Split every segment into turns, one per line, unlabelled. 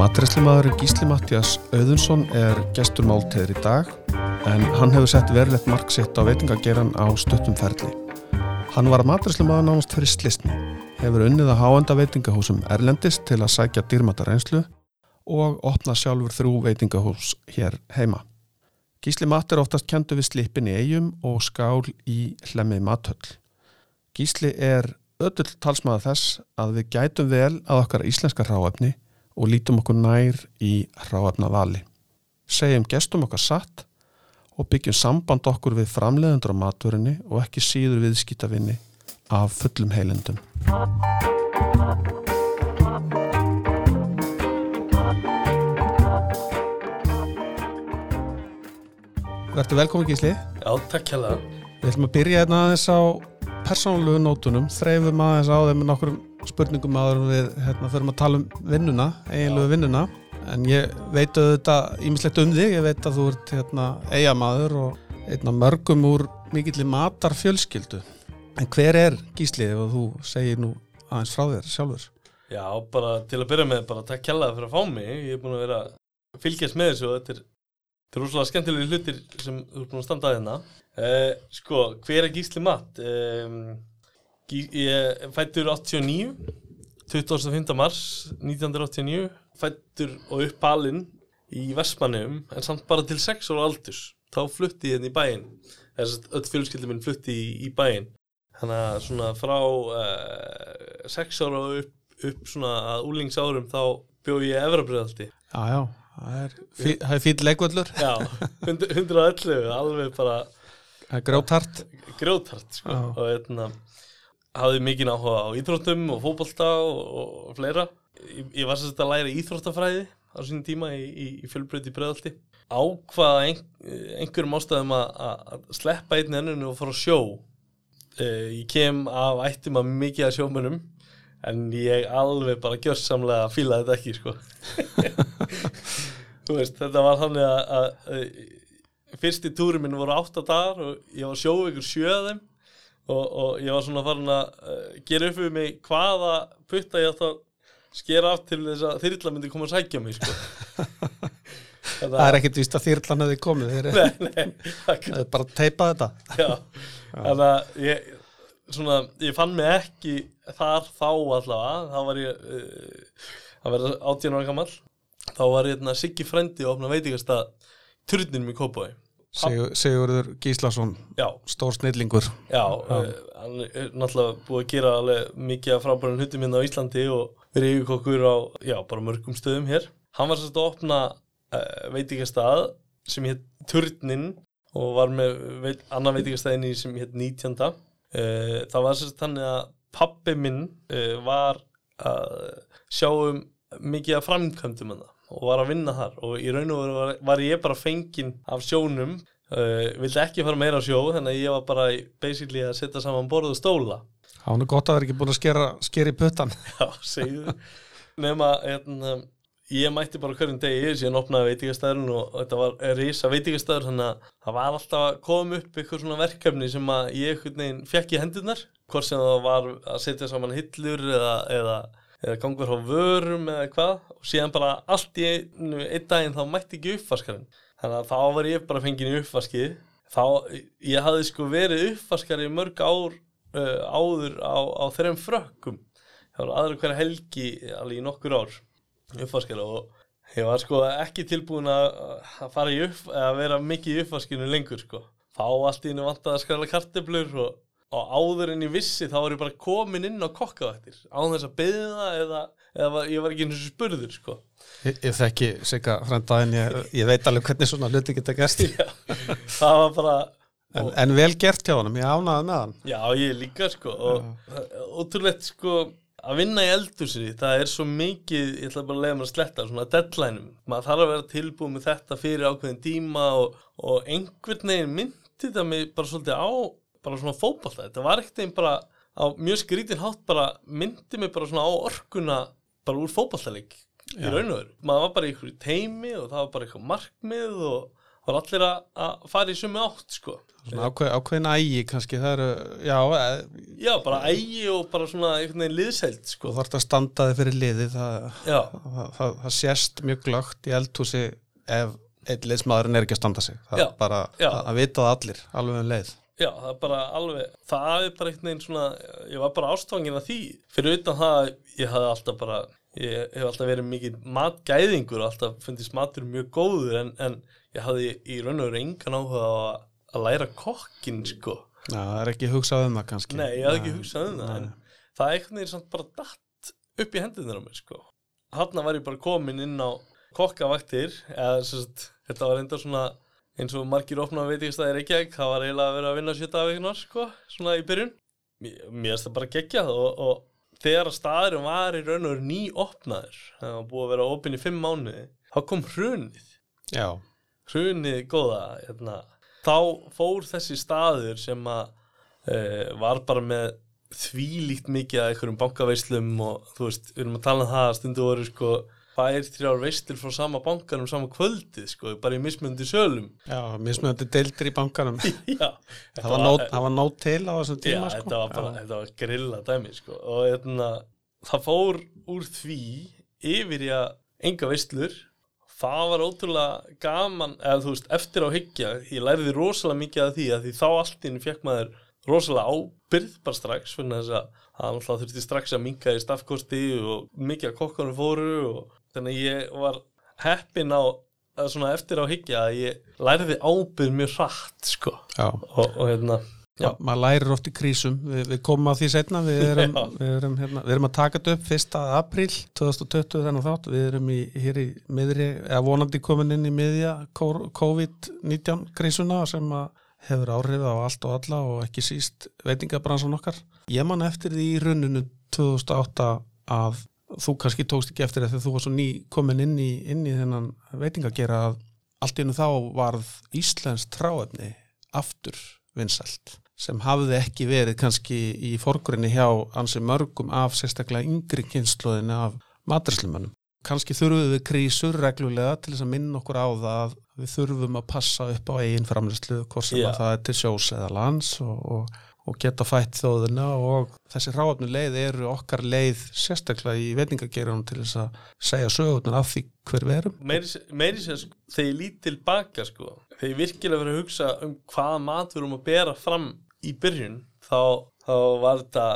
Matræslimaðurinn Gísli Mattias Auðunsson er gestur málteður í dag en hann hefur sett verulegt mark sitt á veitingageran á stuttum ferli. Hann var að matræslimaður nánast fyrir slisni, hefur unnið að háenda veitingahúsum Erlendist til að sækja dýrmata reynslu og opna sjálfur þrjú veitingahús hér heima. Gísli Matt er oftast kentu við slipin í eigum og skál í hlemmi matöll. Gísli er öll talsmaða þess að við gætum vel að okkar íslenska ráefni og lítum okkur nær í ráefna vali. Segjum gestum okkar satt og byggjum samband okkur við framleiðendur á maturinni og ekki síður viðskýtavinni af fullum heilendum. Verður velkomin Gísli.
Já, takk hérlega.
Við ætlum að byrja hérna aðeins á persónulegu nótunum, þreifum aðeins á þeim með nokkur spurningum aður við hérna förum að tala um vinnuna, eiginlegu vinnuna en ég veit auðvitað ímislegt um þig, ég veit að þú ert hérna eigamaður og einna mörgum úr mikill matar fjölskyldu en hver er Gíslið og þú segir nú aðeins frá þér sjálfur?
Já, bara til að byrja með, bara takk hérlega fyrir að fá mig, ég er búin að vera fylgjast með þessu og þetta er Þetta er úrslega skemmtilegi hlutir sem þú ert búin að standa að hérna. Uh, sko, hver er Gísli Matt? Um, gí, ég fættur 89, 25. mars 1989, fættur og uppalinn í Vestmannum, en samt bara til 6 ára aldurs. Þá flutti ég hérna í bæinn, þess að öll fjölskyldum minn flutti í, í bæinn. Þannig að svona frá uh, 6 ára upp, upp svona að úlingsárum þá bjóð ég Efrabriðaldi.
Já, já. Það er fín leikvöldur
Já, 111 alveg bara
Grótart
Grótart, sko. Já. og hérna hafði mikið áhuga á íþróttum og fókbalta og, og fleira. Ég, ég var sérst að læra íþróttafræði á sínum tíma í, í, í fjölbröði bröðaldi ákvaða ein, einhverjum ástæðum að sleppa einn ennunu og fara að sjó. Eh, ég kem af ættum að mikið að sjómunum en ég alveg bara gjörsamlega fílaði þetta ekki sko. Þú veist þetta var þannig að, að, fyrsti túri minn voru 8 dagar og ég var sjóð ykkur sjöðum og, og ég var svona farin að uh, gera upp við mig hvaða putta ég ætti að skera af til þess að þyrla myndi koma að sækja mig sko.
Það er ekkert vist að þyrlan hefði komið þeir
Nei, nei
Það er bara að teipa þetta.
Já, þannig að ég svona, ég fann mig ekki þar þá allavega þá var ég uh, að vera 18 ára gammal þá var ég hérna Siggi Frendi og opna veitingast að turninum í Kópaví
Sigur, Sigurður Gíslason
já.
stór snillingur
já, uh, hann er náttúrulega búið að gera alveg mikið af frábærum hlutum hérna á Íslandi og verið yfirkokkur á já, bara mörgum stöðum hér hann var sérst að opna uh, veitingast að sem hétt Turnin og var með veit, annan veitingastæðinni sem hétt 19. Uh, það var sérst þannig að pappi minn uh, var að sjá um mikið af framkvæmdum hann og var að vinna þar. Og í raun og veru var, var ég bara fenginn af sjónum uh, vildi ekki fara meira á sjó þannig að ég var bara basically að setja saman borð og stóla.
Það nú gott að vera ekki búin að skera, skera í puttan
Já, segju Nefna, hérna ég mætti bara hverjum degi síðan opnaði veitingastæðurinn og þetta var reysa veitingastæður þannig að það var alltaf að koma upp eitthvað svona verkefni sem að ég fekk í hendurnar hvort sem það var að setja saman hillur eða, eða, eða gangur á vörum eða hvað. Og síðan bara allt í einu einn daginn þá mætti ekki uppvaskarinn þannig að þá var ég bara fengin í uppvaski þá ég hafði sko verið uppvaskari mörg ár uh, áður á, á þeirrum frökkum. Það var aðra hverja helgi alveg í nokkur ár uppvaskara og ég var sko ekki tilbúin að fara í upp að vera mikið í uppvaskinu lengur sko. Þá allt í hennu vant að skræla karteblur og, og áður en ég vissi þá var ég bara komin inn á kokkavættir á þess að beða eða, eða ég var ekki eins og spurður sko.
Ég, ég þekki sigga frænda en ég, ég veit alveg hvernig svona hluti geta gæst
það var bara
en, en vel gert hjá hann, ég ánaði með hann.
Já, ég líka sko og ótrúlegt sko að vinna í eldursi, það er svo mikið ég ætla bara að lega mér að sletta svona deadlineum, maður þarf að vera tilbúið með þetta fyrir ákveðin tíma og, og einhvern veginn myndi þetta mig bara svolítið á, bara svona fókbalta þetta var ekkert einn bara á mjög skrítin hátt bara, myndi mig bara svona á orkuna, bara úr fókbaltaleg í raun og veru, maður var bara í einhverju teimi og það var bara eitthvað markmið og var allir að, að fara í sumi átt sko
Svona ákveð, ákveðin ægi kannski, það eru, já, e,
Já, bara ægi og bara svona einhvern veginn liðsælt
þú
sko
þarfst að standa þig fyrir liði, það, það, það, það sést mjög glögt í eldhúsi ef einn liðsmaðurinn er ekki að standa sig. Það
Já,
er bara
já.
að, að vita það allir, alveg um leið.
já, það er bara alveg það er bara einhvern veginn svona ég var bara ástfangin að því fyrir utan það að ég hafði alltaf bara ég hef alltaf verið mikið matgæðingur og alltaf fundist matur mjög góður en, en ég hafði í raun og veru engan áhuga á að, að læra kokkin sko.
Já, það er ekki hugsað um það kannski.
Nei, ég hafði ekki hugsað um það en það er einhvern veginn samt bara datt upp í hendurnar á mér sko. Hanna var ég bara komin inn á kokkavaktir eða sagt, þetta var enda svona eins og margir opnaði veitingastæðir Reykjavík það var eiginlega að vera að vinna sjöta vikunar sko, svona í byrjun. Mér finnst það bara geggjað og, og þegar að staðurinn var í raun og veru ný opnaður það var búið að vera opinn í fimm mánuði þá kom hrunið
Já,
hrunið góða hérna. þá fór þessi staður sem að e, var bara með þvílíkt mikið að einhverjum bankaveislum og þú veist, við erum að tala um það að stundu voru sko tvær, þrjár veislir frá sama bankanum sama kvöldið sko, bara í mismundi sölum.
Já, mismunandi deildir í bankanum.
já,
það, var nót, það var nót til á þessum
já,
tíma, sko.
þetta var bara, þetta var grilla dæmi sko, og hérna, það fór úr því yfir í að enga veislur. Það var ótrúlega gaman eða þú veist, eftir á hyggja ég læriði rosalega mikið af því að því þá allt inn fekk maður rosalega ábyrð bara strax, fyrir þess að það alltaf þurfti strax að minka í staffkosti og mikið að kokkanum fóru og þannig ég var heppin á svona eftir á hyggja að ég læriði ábyrð mjög hratt sko og, og hérna Já.
Ma, maður lærir oft í krísum, við, við komum að því setna, við erum, við erum, hérna, við erum að taka þetta upp 1. apríl 2020 þennan þátt, við erum í, hér í miðri, eða vonandi komin inn í miðja kó- COVID-19 krísuna sem hefur áhrif á allt og alla og ekki síst veitingabransan okkar. Ég man eftir því í runninu 2008 að þú kannski tókst ekki eftir þegar þú var svo ný komin inn í, inn í þennan veitingagera að allt einu þá varð Íslands tráefni aftur vinsælt sem hafði ekki verið kannski í forgrinni hjá ansi mörgum af sérstaklega yngri kynnslóðinu af matræslumönnum. Kannski þurfum við krísur reglulega til þess að minna okkur á það að við þurfum að passa upp á eigin framlýslu, hvort sem að það er til sjós eða lands og, og, og geta fætt þjóðuna og þessi ráðnu leið eru okkar leið sérstaklega í veitingagerunum til þess að segja sögurnar af því hver við erum.
meiri, sér sko, þegar ég lít tilbaka sko, þegar ég virkilega verið að hugsa um hvaða mat við erum að bera fram í byrjun þá, þá var þetta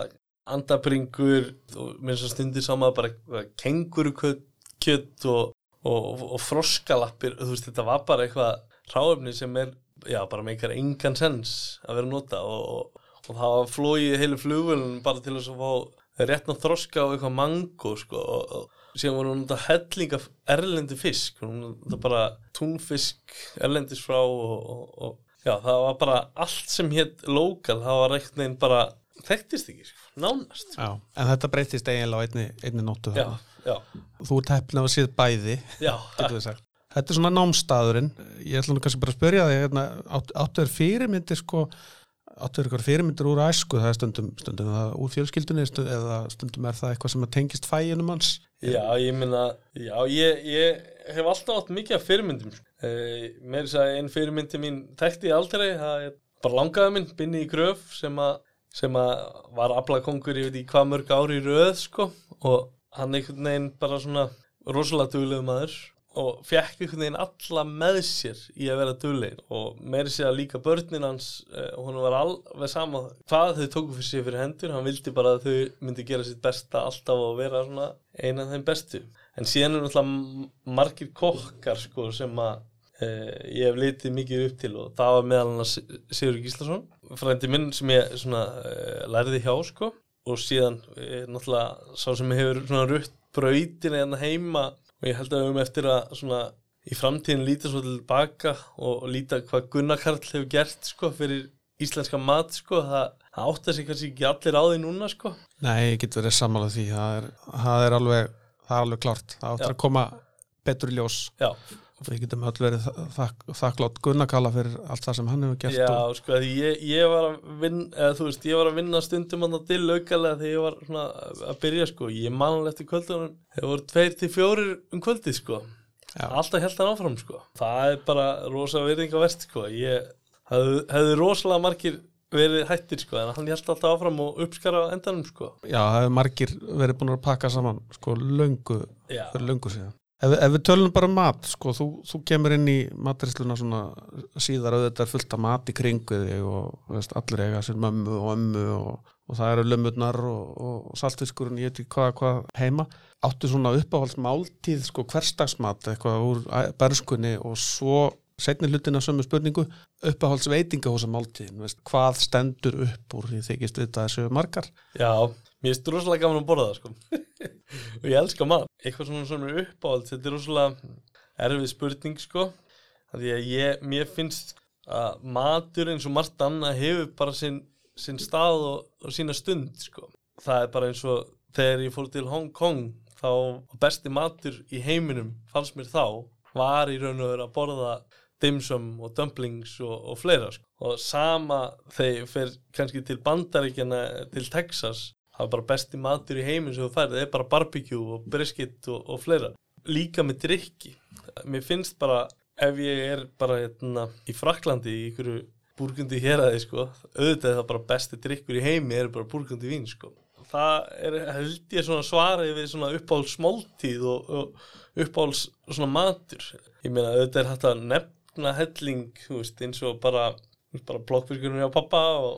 andabringur og mér svo stundir saman bara kengurukött og, og, og froskalappir þú veist þetta var bara eitthvað ráefni sem er já bara með eitthvað engan sens að vera nota og, og, og það var flóið heilu flugvölun bara til þess að fá réttna þroska og eitthvað mango sko og, síðan voru hún þetta helling af erlendi fisk hún þetta bara túnfisk erlendis frá og, og, og já það var bara allt sem hétt lokal það var eitthvað neginn bara þekktist ekki sko, nánast
Já, en þetta breytist eiginlega á einni, einni nóttu
já, já,
Þú heppin af að séð bæði. Þetta er svona námstaðurinn. Ég ætla nú kannski bara að spyrja þig, hérna, átt, áttu er fyrirmyndir, sko, áttu er eitthvað fyrirmyndir úr æsku, það er stundum, stundum það úr fjölskyldunni, stundum, eða stundum er það eitthvað sem tengist fæinum hans.
Já, ég meina, já, ég, ég hef alltaf átt mikið af fyrirmyndum. Uh, mér er þess að einn fyrirmyndi mín þekkti ég aldrei, það er bara langaði minn, binni í gröf sem að, sem að var aflakongur, ég veit ekki hvað mörg ári í röð, sko, og hann einhvern veginn bara svona rosalega duglegu maður og fekk einhvern veginn alla með sér í að vera duglegin og meiri sér að líka börnin hans uh, hún var alveg sama hvað þau tóku fyrir sig fyrir hendur, hann vildi bara að þau myndi gera sitt besta alltaf og vera svona eina af þeim bestu. En síðan er náttúrulega margir kokkar sko sem að uh, ég hef litið mikið upp til og það var meðal hann Sigur Gíslason frændi minn sem ég svona uh, læriði hjá sko. Og síðan uh, náttúrulega sá sem hefur svona rutt brautin eða heima og ég held að við höfum eftir að svona í framtíðin líta svo tilbaka og, og líta hvað Gunnar Karl hefur gert sko fyrir íslenska mat sko það, það áttar sig kannski ekki allir á því núna sko
Nei, ég get verið sammála því, það er, það er alveg, það er alveg klart. Það
Já.
að koma betur ljós.
já,
Við getum öll verið þak, þakklátt Gunnakalla fyrir allt það sem hann hefur gert.
já
og,
sko ég, ég var að vinna eða þú veist ég var að vinna stundum hann til aukalega þegar ég var svona að byrja sko. Ég manal eftir kvöldunum þegar voru tveir til fjórir um kvöldið sko. Alltaf held hann áfram sko. Það er bara rosa virðingavert sko. Ég hefði, hefði rosalega margir verið hættir sko en hann held alltaf áfram og uppskara á endanum sko.
Já, það hefur margir verið búin að pakka saman sko löngu,
já,
fyrir löngu síðan. Ef, ef við tölum bara um mat, sko, þú, þú kemur inn í maturisluna svona síðar auðvitað er fullt af mat í kringu þig og veist, allir eiga sér mömmu og ömmu og, og það eru lömmurnar og, og, saltfiskurinn, ég veit ekki hvað, hvað heima. Áttu svona uppáhalds máltíð, sko, hverstagsmat, eitthvað úr bernskunni og svo setni hlutin af sömu spurningu, uppáhalds veitingahúsa máltíðin, veist, hvað stendur upp úr því þykist við það séu margar?
já, mér finnst rosalega gaman að borða það sko. Og ég elska mat. Eitthvað svona svona uppáhald þetta er rosalega erfið spurning sko. Því að ég, mér finnst að matur eins og margt annað hefur bara sinn, sinn stað og, og sína stund sko. Það er bara eins og þegar ég fór til Hong Kong þá besti matur í heiminum fannst mér þá var í raun og veru að borða dimsum og dumplings og, og fleira sko. og sama þegar ég fer kannski til bandaríkjana til Texas það er bara besti matur í heiminn sem þú færið, það er bara barbecue og brisket og, og fleira. Líka með drikki mér finnst bara ef ég er bara hérna, í Fraklandi í ykkur búrgundi héræði sko, auðvitað það bara besti drikkur í heimi er bara búrgundi vín sko. það er held ég svona svarið við svona uppáhalds smóltíð og, og uppáhalds svona matur. Ég meina auðvitað er hægt að nefna helling þú veist, eins og bara, bara blokkfyrkurinn hjá pappa og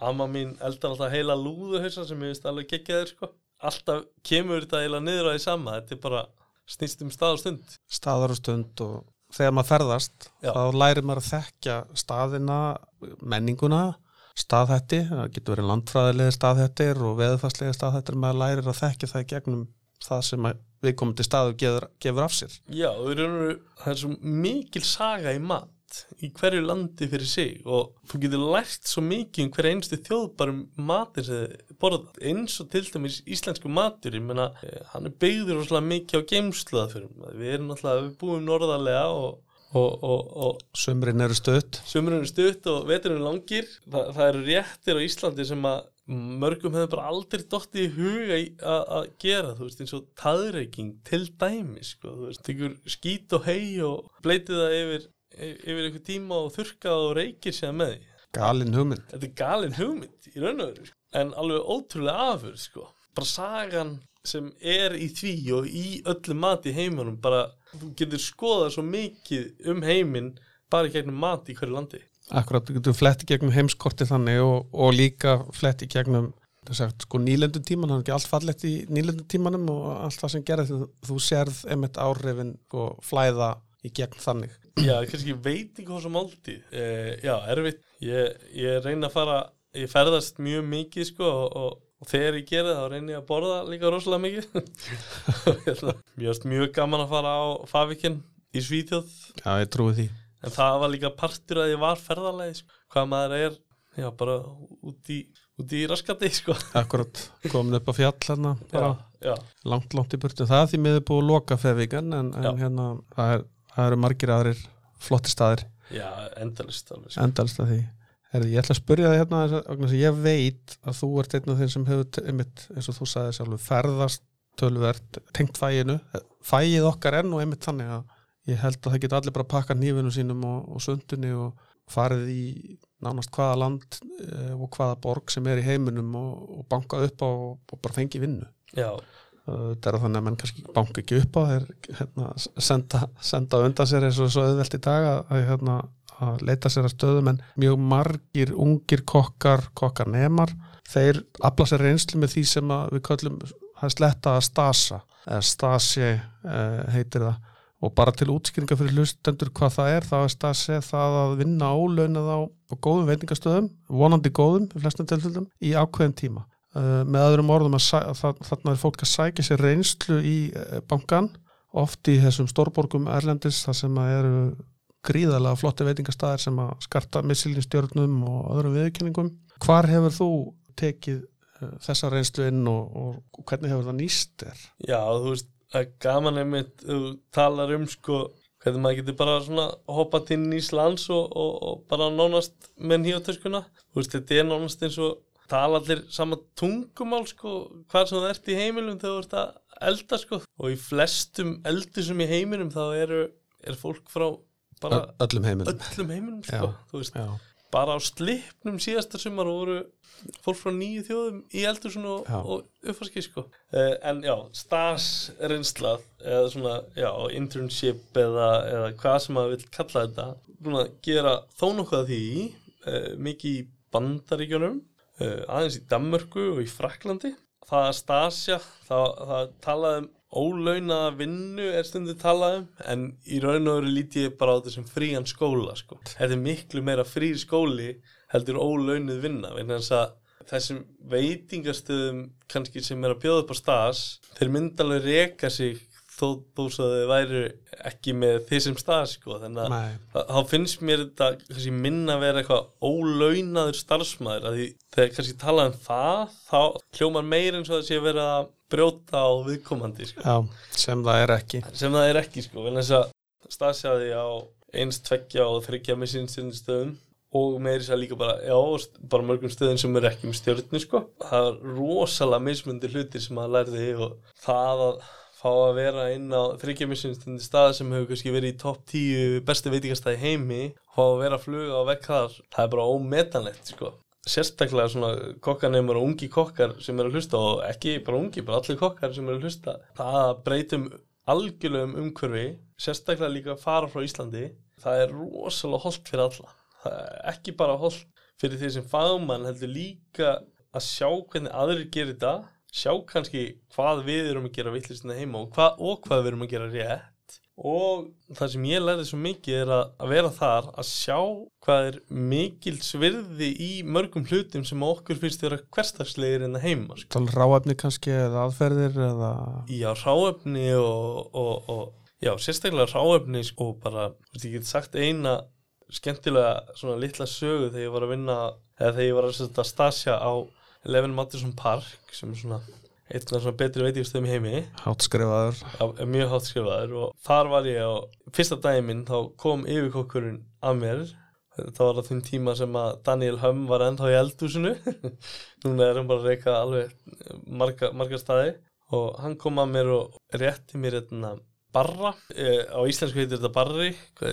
amma mín eldar alltaf heila lúðuhausa sem ég veist alveg geggjaður sko. Alltaf kemur þetta eiginlega niður á því sama þetta er bara snýst um stað og stund.
Staðar og stund og þegar maður ferðast
Já.
þá lærir maður að þekkja staðina, menninguna staðhætti, það getur verið landfræðilega staðhættir og veðfarslega staðhættir maður lærir að þekkja það gegnum það sem viðkomandi staðu gefur, gefur af sér.
Já, það er svo mikil saga í mat í hverju landi fyrir sig og þú getur lært svo mikið um hverja einstu þjóð bara um borða eins og til dæmis íslensku matur ég meina, eh, hann er byggður rosalega mikið á geimsluða fyrir við erum náttúrulega, við búum norðarlega og, og, og, og
sumrin eru stutt.
Sumrun er stutt og veturinn er langir. Þa, það eru réttir á Íslandi sem að mörgum hefur bara aldrei dottið í huga að gera, þú veist, eins og taðreiking til dæmi, sko, þú veist, tekur skít og hei og bleitið það yfir, yfir einhver tíma og þurrkað og reykir sér með því.
galin hugmynd
Þetta er galin hugmynd í raun og veru, sko. en alveg ótrúlega afur, sko. Bara sagan sem er í því og í öllu mat í heiminum, bara, þú getur skoðað svo mikið um heiminn bara gegnum mat í hverju landi.
Akkurat, þú getur flett í gegnum heimskorti þannig og, og líka flett í gegnum sagt, sko nýlendu tíman, það er ekki allt fallegt í nýlendu tímanum og allt það sem gerir þú, þú sérð einmitt áhrifin og flæða í gegn þannig.
Já, kannski veit ekki hvað sem áldi eh, Já, erfitt. Ég, ég reyna að fara, ég ferðast mjög mikið sko og, og, og þegar ég gera það þá reyna ég að borða líka rosalega mikið. Hérna, Mér varst mjög gaman að fara á Favikinn í Svíþjóð.
Já, ég trúi því.
En það var líka partur að ég var ferðalegi sko. hvað maður er, já, bara út í, út í raskati sko.
Akkurat, komin upp á fjall hérna bara
Já, já,
langt, langt í burtu. Það er því miður búið að loka feðvíkan en, en hérna, það, er, það eru margir aðrir flotti staðir.
Já, endalist alveg sko.
endalist að því. Herði, ég ætla að spyrja það hérna þess að ég veit að þú ert einn af þeim sem hefur einmitt, eins og þú sagði sjálfur ferðast tölvert tengt fæinu. Fæið okkar er nú einmitt þannig að ég held að það geta allir bara pakka nýfinu sínum og, og sundunni og farið í nánast hvaða land eh, og hvaða borg sem er í heiminum og, og bankað upp á og, og bara fengi vinnu.
Já,
þetta er þannig að menn kannski banka ekki upp á þeir hérna, senda, senda undan sér eins og svo auðvelt í dag að, hérna, að leita sér að stöðum en mjög margir ungir kokkar kokkar nemar, þeir afla sér reynslu með því sem við köllum það sletta að stasa eða stasi eh, heitir það. Og bara til útskýringa fyrir hlustendur hvað það er, þá er stasi það að vinna ólaunað á, góðum veitingastöðum vonandi góðum, í ákveðin tíma með öðrum orðum að, þarna er fólk að sækja sér reynslu í uh, bankan oft í þessum stórborgum Erlendis þar sem að eru gríðalega flotti veitingastæðir sem að skarta missilinstjörnum og öðrum viðkenningum hvar hefur þú tekið uh, þessa reynslu inn og, og, hvernig hefur það nýst þér?
Já, þú veist, það er gaman einmitt þú talar um sko hvernig maður getur bara svona hoppað til nýs lands og, og, og bara nánast með nýjóttöskuna, þú veist, þetta er nánast eins og tala allir sama tungumál sko, hvað sem þú ert í heimilum þegar þú ert að, elda sko. Og í flestum eldusum í heiminum þá eru, er fólk frá bara
öllum heiminum.
öllum heiminum sko,
Já.
þú veist, bara á slipnum síðasta sumar voru fólk frá nýju þjóðum í eldusun og, og uppfarski sko. Uh, en já, stas reynsla eða svona, já, internship eða, eða hvað sem maður vil kalla þetta að gera þó nokkuð því uh, mikið í bandaríkjunum aðeins í Danmörku og í Fraklandi það að stasja, það, það talaði um ólaunaða vinnu er stundu talað um en í raun og veru líti ég bara á þetta sem frían skóla sko. þetta er miklu meira frí skóli heldur ólaunuð vinna vegna þess að þessum veitingastöðum kannski sem er að bjóða upp á stas þeir myndalega reka sig þó svo að þau væru ekki með því sem stas sko. þannig að þá finnst mér þetta kannski minna að vera eitthvað ólaunaður starfsmæður að því þegar kannski talað um það þá hljómar meir eins og sé að vera að brjóta á viðkomandi sko.
Já, sem það er ekki
sem það er ekki sko vel þess að stafsjaði á eins, tveggja og þryggja missinstinn stöðum og meiri sér líka bara, já, bara mörgum stöðum sem eru ekki með stjórnu sko það er rosalega mismundi hlutir sem maður lærði og það að fá að vera inn á þryggja missinstinn stað sem hefur kannski verið í topp 10 bestu veitingastæði heimi og vera að fluga á vekk þar. Það er bara ómetanlegt sko. Sérstaklega svona kokkaneymar og ungi kokkar sem eru að hlusta og ekki bara ungi, bara allir kokkar sem eru að hlusta. Það að breytum algjörlegum umhverfi sérstaklega líka að fara frá Íslandi. Það er rosalega holdt fyrir alla. Það er ekki bara holdt fyrir því sem fagmann heldur líka að sjá hvernig aðrir gerir þetta sjá kannski hvað við erum að gera vittlistina heima og hvað, og hvað við erum að gera rétt og það sem ég lærði svo mikið er að, að vera þar að sjá hvað er mikil svirði í mörgum hlutum sem okkur finnst vera hverstagslegir en að heima sko.
Tala ráefni kannski eða aðferðir eða
Já, ráefni og, og, og já, sérstaklega ráefni sko, og bara, þú veist, ég get sagt eina skemmtilega svona litla sögu þegar ég var að vinna eða þegar ég var að stasja á Eleven Mattisson Park sem er svona eitt af svona betri veitífstöðum í heimi.
Hátskrifaður
Já, mjög hátt skrifaður og þar var ég á fyrsta daginn minn þá kom yfirkokkurinn að mér. Þetta var á þeim tíma sem að Daniel Hömm var ennþá í eldhúsinu. Núna er hann bara að reyka alveg marga, marga staði. Og hann kom að mér og rétti mér hérna barra, eh, á íslensku heitir þetta barri,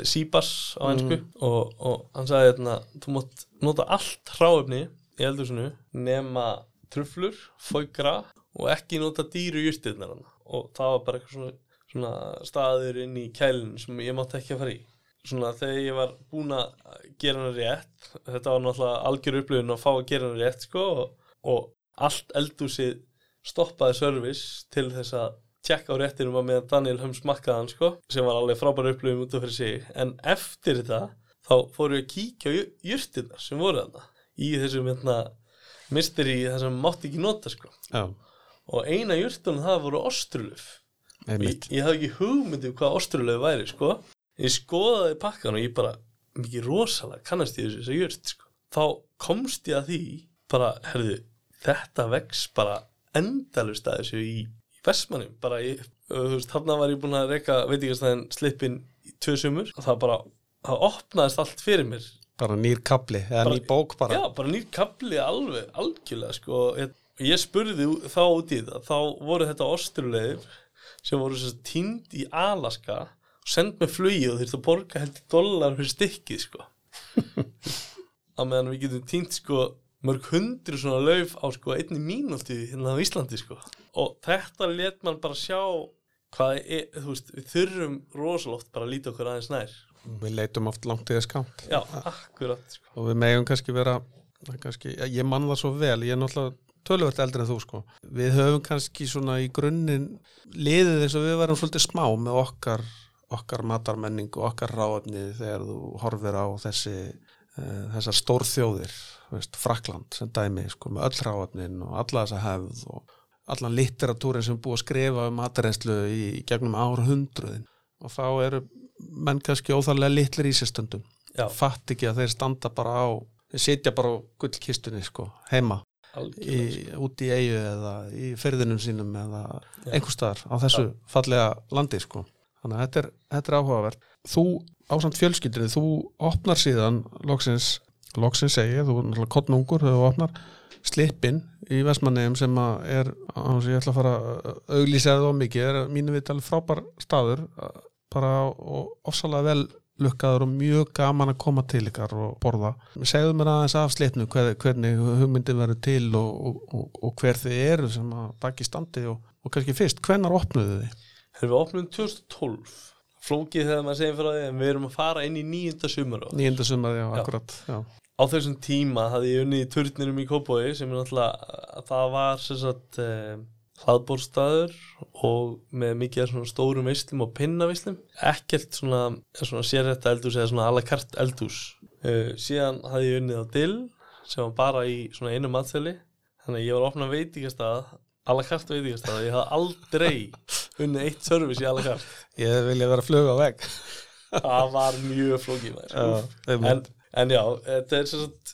síbars á ennsku og, og hann sagði hérna þú mátt nota allt hráefni í eldhúsinu nema truflur, fóikra og ekki nota dýru jústirnar og það var bara eitthvað svona, svona staður inn í kælinu sem ég mátti ekki að fara í. Svona þegar ég var búin að gera hann rétt þetta var náttúrulega algjör upplifun að fá að gera hann rétt sko og, og allt eldúsið stoppaði service til þess að tjekka á réttinum að meðan Daniel Hömm smakkaði hann sko sem var alveg frábæra upplifun út af fyrir sig. En eftir þetta þá fóru ég að kíkja á jústirnar sem voru þarna í þessum hérna misteri það sem mátti ekki nota sko. Og eina jurtunum það voru ostruluf ég, ég hafði ekki hugmyndi um hvað ostruluf væri sko. Ég skoðaði pakkan og ég bara mikið rosalega kannast ég þessu jurt sko. þá komst ég að því bara, herðu, þetta vex bara endalust að þessu í, í Vestmannum, bara ég þarna var ég búin að reyka veitingastæðin slippin í tvö sumur og það bara, það opnaðist allt fyrir mér
Bara nýr kapli, eða
Bara-
nýr bók bara
Já, bara nýr kapli alveg, algjörlega sko. ég, spurði þá út í það þá voru þetta ostrulegir sem voru tínd í Alaska send með flugi og þurfti að borga heldur dólar fyrir stykkið sko. að meðan við getum tínt sko mörg hundru svona lauf á sko einni mínúti hérna á Íslandi sko og þetta let mann bara sjá hvað er, veist, við þurfum rosalótt bara að líta okkur aðeins nær
Við leitum oft langt eða skámt
já, akkurat sko.
og við megum kannski vera kannski, ég man það svo vel, ég er náttúrulega tölvöld eldri en þú sko. Við höfum kannski svona í grunninn liðið eins og við varum svolítið smá með okkar, okkar matarmenning og okkar ráefni þegar þú horfir á þessi uh, þessar stórþjóðir Frakland sem dæmi sko, með öll ráefnin og alla þessa hefð og allan litteratúrin sem búið að skrifa um matarrenslu í, í gegnum árhundruðin. Og þá eru menn kannski óþarlega litlir í sér stundum
já,
fatt ekki að þeir standa bara á þeir sitja bara á gullkistunni sko, heima í,
sko.
út í eigu eða í ferðinum sínum eða
Já.
einhver staðar á þessu fallega landi sko. þannig að þetta er, þetta er áhugavert þú ásamt fjölskyldinni, þú opnar síðan loksins loksins segi ég, þú er náttúrulega kottnungur þegar þú opnar slippin í Vestmannegjum sem er, sem ég ætla að fara að auglýsa það á mikið, er mínu alveg frábær staður, bara ofsalega vel lukkaður og mjög gaman að koma til ykkar og borða. Segðu mér aðeins af slipnu hver, hvernig hugmyndin verður til og, og, og, og hver þið eru sem að baki standi og, og kannski fyrst, hvenær opnuðu þið?
Þegar við opnum 2012 flókið þegar maður segir frá því en við erum að fara inn í nýjunda sumar
Nýjunda sumar, já, akkurat, já.
á þessum tíma hafði ég unnið í turnirum í Kópói sem er náttúrulega það var sem sagt eh, hlaðbórstaður og með mikið svona stórum veislum og pinnavislum ekkert svona, svona sérrætta eldús eða svona alakart eldús uh, síðan hafði ég unnið á Dill sem var bara í svona einu matþeli þannig að ég var að opna veitingastað alakart veitingastað ég hafði aldrei unnið eitt service í alakart
Ég vilja vera flug á vegg.
það var mjög flókið.
Já,
en, en já, þetta er sem sagt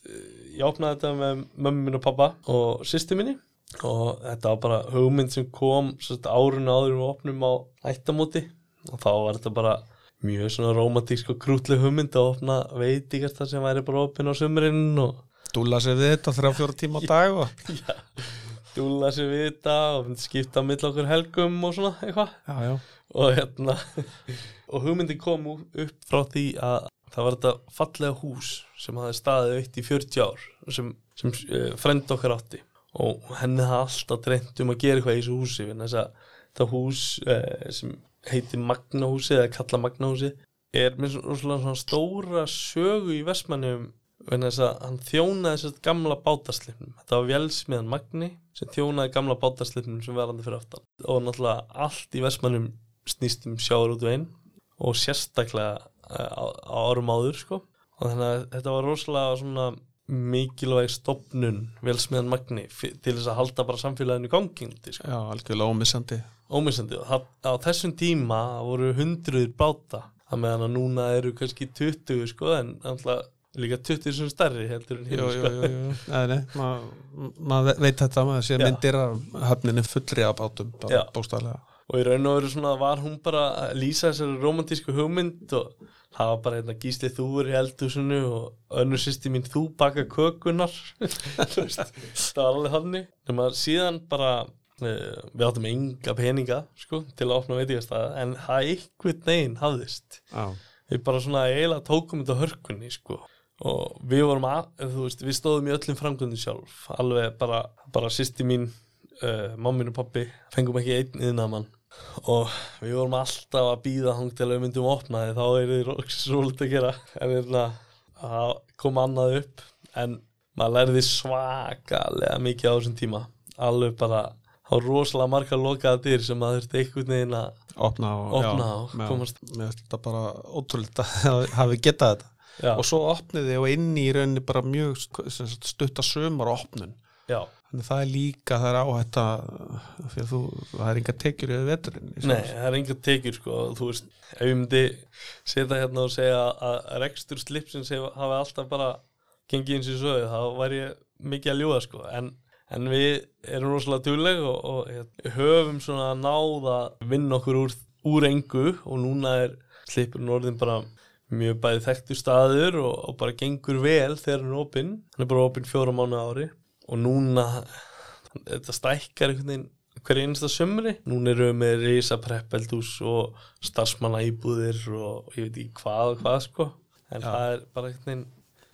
ég opnaði þetta með mömmu minn og pappa og sýstu minni og þetta var bara hugmynd sem kom árinu áður við opnum á ættamóti. Og þá var þetta bara mjög svona romantísk og krútleg hugmynd að opna veitingast það sem væri bara opinn á sömurinn og
Dúla sér við þetta þrjá fjóra tíma á dag og...
dúla sér við þetta og skipta á milli okkur helgum og svona eitthvað.
Já, já.
og hérna og hugmyndin kom upp frá því að það var þetta fallega hús sem hafði staðið veitt í 40 ár sem, sem uh, frend okkar átti og henni hafði alltaf dreymt um að gera eitthvað í þessu húsi þess að það hús uh, sem heitir Magnahúsi eða kalla Magnahúsi er með svona, svona, svona stóra sögu í Vestmannum þess að hann þjónaði þess gamla bátaslipnum þetta var vélsmiðan Magni sem þjónaði gamla bátaslipnum sem verðandi fyrir aftan. Og náttúrulega allt í Vestmannum snýst um sjáur út veginn og sérstaklega eh, á, á árum áður sko. Og þannig að þetta var rosalega svona mikilvæg stopnun velsmiðan Magni til þess að halda bara samfélaginu í gangingdi sko.
Já, algjörlega ómissandi.
ómissandi og á þessum tíma voru hundruður báta það meðan að núna eru kannski 20 sko en alltaf líka 20 sem stærri heldur en
Jú,
hinn
jú,
sko
jú, jú. Nei, nei, maður ma veit þetta, maður sé myndir af höfninni fullri af bátum,
Já.
bara bóstæðlega.
og í raun og veru svona var hún bara að lýsa þessari romantísku hugmynd og það var bara hérna gíslið þú er í eldhúsinu og önnur sýsti mín þú baka kökunar það var alveg hann nema síðan bara uh, við áttum enga peninga sko, til að opna veitingastæða en það einhvern veginn hafðist.
Já,
við bara svona eiginlega tókum þetta hörkunni sko. Og við vorum að, þú veist, við stóðum í öllum framkvæmdum sjálf. Alveg bara, bara sýsti mín uh, mammin og pappi fengum ekki einn yðnamann og við vorum alltaf að býða hang til að við myndum opna því þá er þið róligt að gera en hérna, það kom annað upp en maður lærði svakalega mikið á þessum tíma alveg bara, var rosalega margar lokaða dyr sem maður þurfti einhvern veginn að
opna og,
Opna og
já,
komast-
Mér finnst þetta bara ótrúlega að hafi getað þetta.
já,
Og svo opniði og inn í rauninni bara mjög stutta sömur opnun.
Já,
Þannig það er líka, það er áhætt að, að þú, það er enga tekjur yfir veturinn. í
Nei, það er enga tekjur sko. Þú veist, ef ég myndi setja hérna og segja að rekstur slipsins hafi alltaf bara gengið eins og sögðu, þá væri ég mikið að ljúða sko, en, en við erum rosalega dugleg og, og hérna, höfum svona að vinna okkur úr, úr engu og núna er slipurinn orðin bara mjög bæði þekktur staður og, og bara gengur vel þegar hann er opinn, hann er bara opinn fjóra mánu ári og núna þetta stækkar einhvern veginn hverju einasta sömri. Núna erum við með risa preppeldús og starfsmanna íbúðir og ég veit ekki hvað og hvað sko. En
Já.
það er bara einhvern veginn,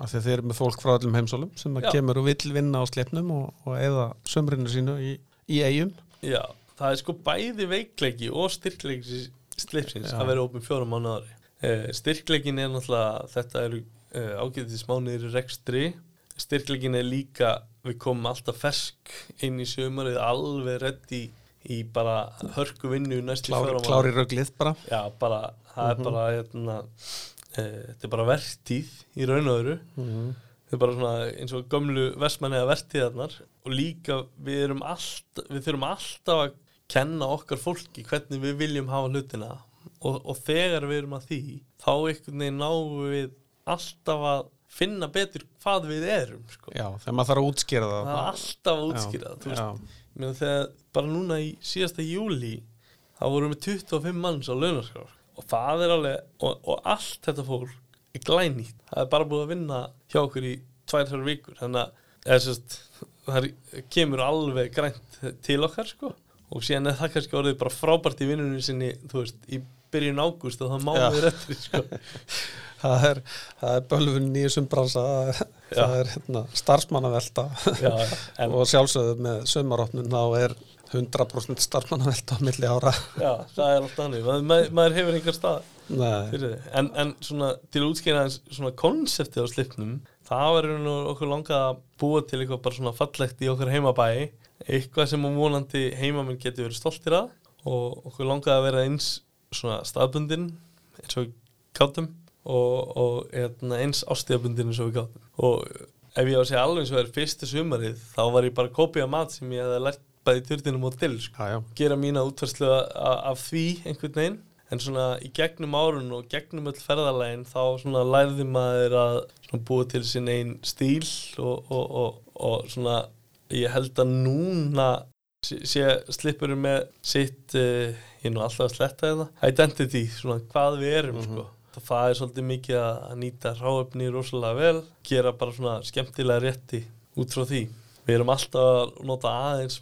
að þeir eru með fólk frá öllum heimsólum sem kemur og vill vinna á slepnum og, og eða sömrinu sínu í, í eigum.
já, það er sko bæði veikleiki og styrkleiki slipsins
Já.
að vera opið fjóra mánu ári. Eh, styrkleikin er náttúrulega, þetta eru eh, ágætis mánuðir í rekstri. Styrkleikin er líka, við komum alltaf fersk inn í sömarið alveg reddi í bara hörku vinnu
Klári, klári röglið bara.
Já, bara, það er bara hérna, e, þetta er bara vertíð í raun og öðru þetta er bara svona eins og gömlu vestmanniða vertíðarnar og líka við erum alltaf við þurfum alltaf að kenna okkar fólki hvernig við viljum hafa hlutina og, og þegar við erum að því þá einhvern veginn náum við alltaf að finna betur hvað við erum sko.
Já, þegar maður þarf að útskýra það.
það er alltaf að útskýra það, Ég meina þegar bara núna í síðasta júli þá vorum við 25 manns á launaskrár og það er alveg og, og allt þetta fólk er glænýtt. Það er bara búið að vinna hjá okkur í tvær þar vikur. Þannig að sérst, það kemur alveg grænt til okkar sko. Og síðan er það kannski orðið bara frábært í vinnunni sinni þú veist, í byrjun ágúst og það mánuður eftir sko
það er, er bölvun í þessum bransa það er, hérna, starfsmannavelta. Og sjálfsögðu með sömarótnun þá er 100% starfsmannavelta á milli ára.
Já, það er alltaf hannig maður, maður, hefur einhver stað en, en svona til að útskýra aðeins svona konseptið á slipnum það raun og okkur langað að búa til eitthvað bara svona fallegt í okkar heimabæi eitthvað sem um vonandi heimamenn getur verið stoltir að og okkur langað að vera eins svona staðbundin eins og gátum og, og hérna, eins ástíðabundin eins og við gátum. Og ef ég á að segja alveg eins og er fyrstu sumarið þá var ég bara að kopja mat sem ég hefði lært bæði turtinum og til sko.
Já, já,
gera mína útvarslu af því einhvern veginn. En svona í gegnum árun og gegnum öll ferðalægin þá svona lærði maður að búa til sinn einn stíl og, og, og, og svona ég held að núna slippurum með sitt uh, ég er nú alltaf að sletta þetta identity, svona hvað við erum sko. Það, er svolítið mikið að nýta ráöfni rosalega vel gera bara svona skemmtilega rétti út frá því. Við erum alltaf að nota aðeins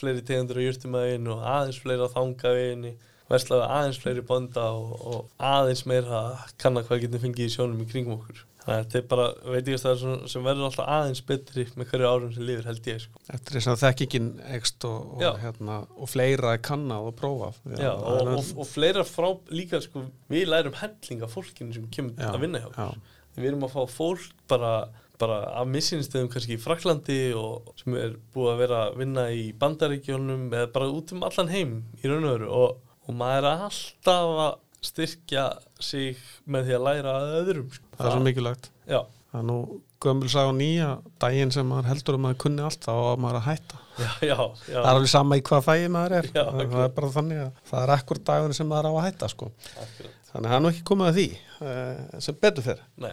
fleiri tegundur á jurtumægin og aðeins fleiri á þangaveginni verslaði aðeins fleiri bonda og, og aðeins meira að kanna hvað getum fengið í sjónum í kringum okkur þetta er bara veitingastæður sem, sem verður alltaf aðeins betri með hverju árum sem lifir held ég sko.
eftir þess að þekkingin ekst og,
Já.
og, hérna, og fleira er kannað og prófað
Já, og, og, og fleira frá líka sko, við lærum helling af fólkinu sem kemur
Já,
að vinna hjá
já.
okkur við erum að fá fólk bara, bara af missinstöðum kannski í Fraklandi og sem er búið að vera að vinna í bandaríkjónum eða bara út um allan heim í raun og og, og maður er alltaf að styrkja sig með því að læra að öðrum sko.
Það er svo mikilvægt.
Já,
það er nú gömul sá nýja daginn sem maður heldur að maður kunni allt þá á maður að hætta.
Já, já, já,
það er alveg sama í hvað fæði maður er. Það
ok.
er bara þannig að það er ekkur dagur sem maður á að hætta sko. þannig að það er nú ekki komið að því uh, sem betur fyrir
Nei,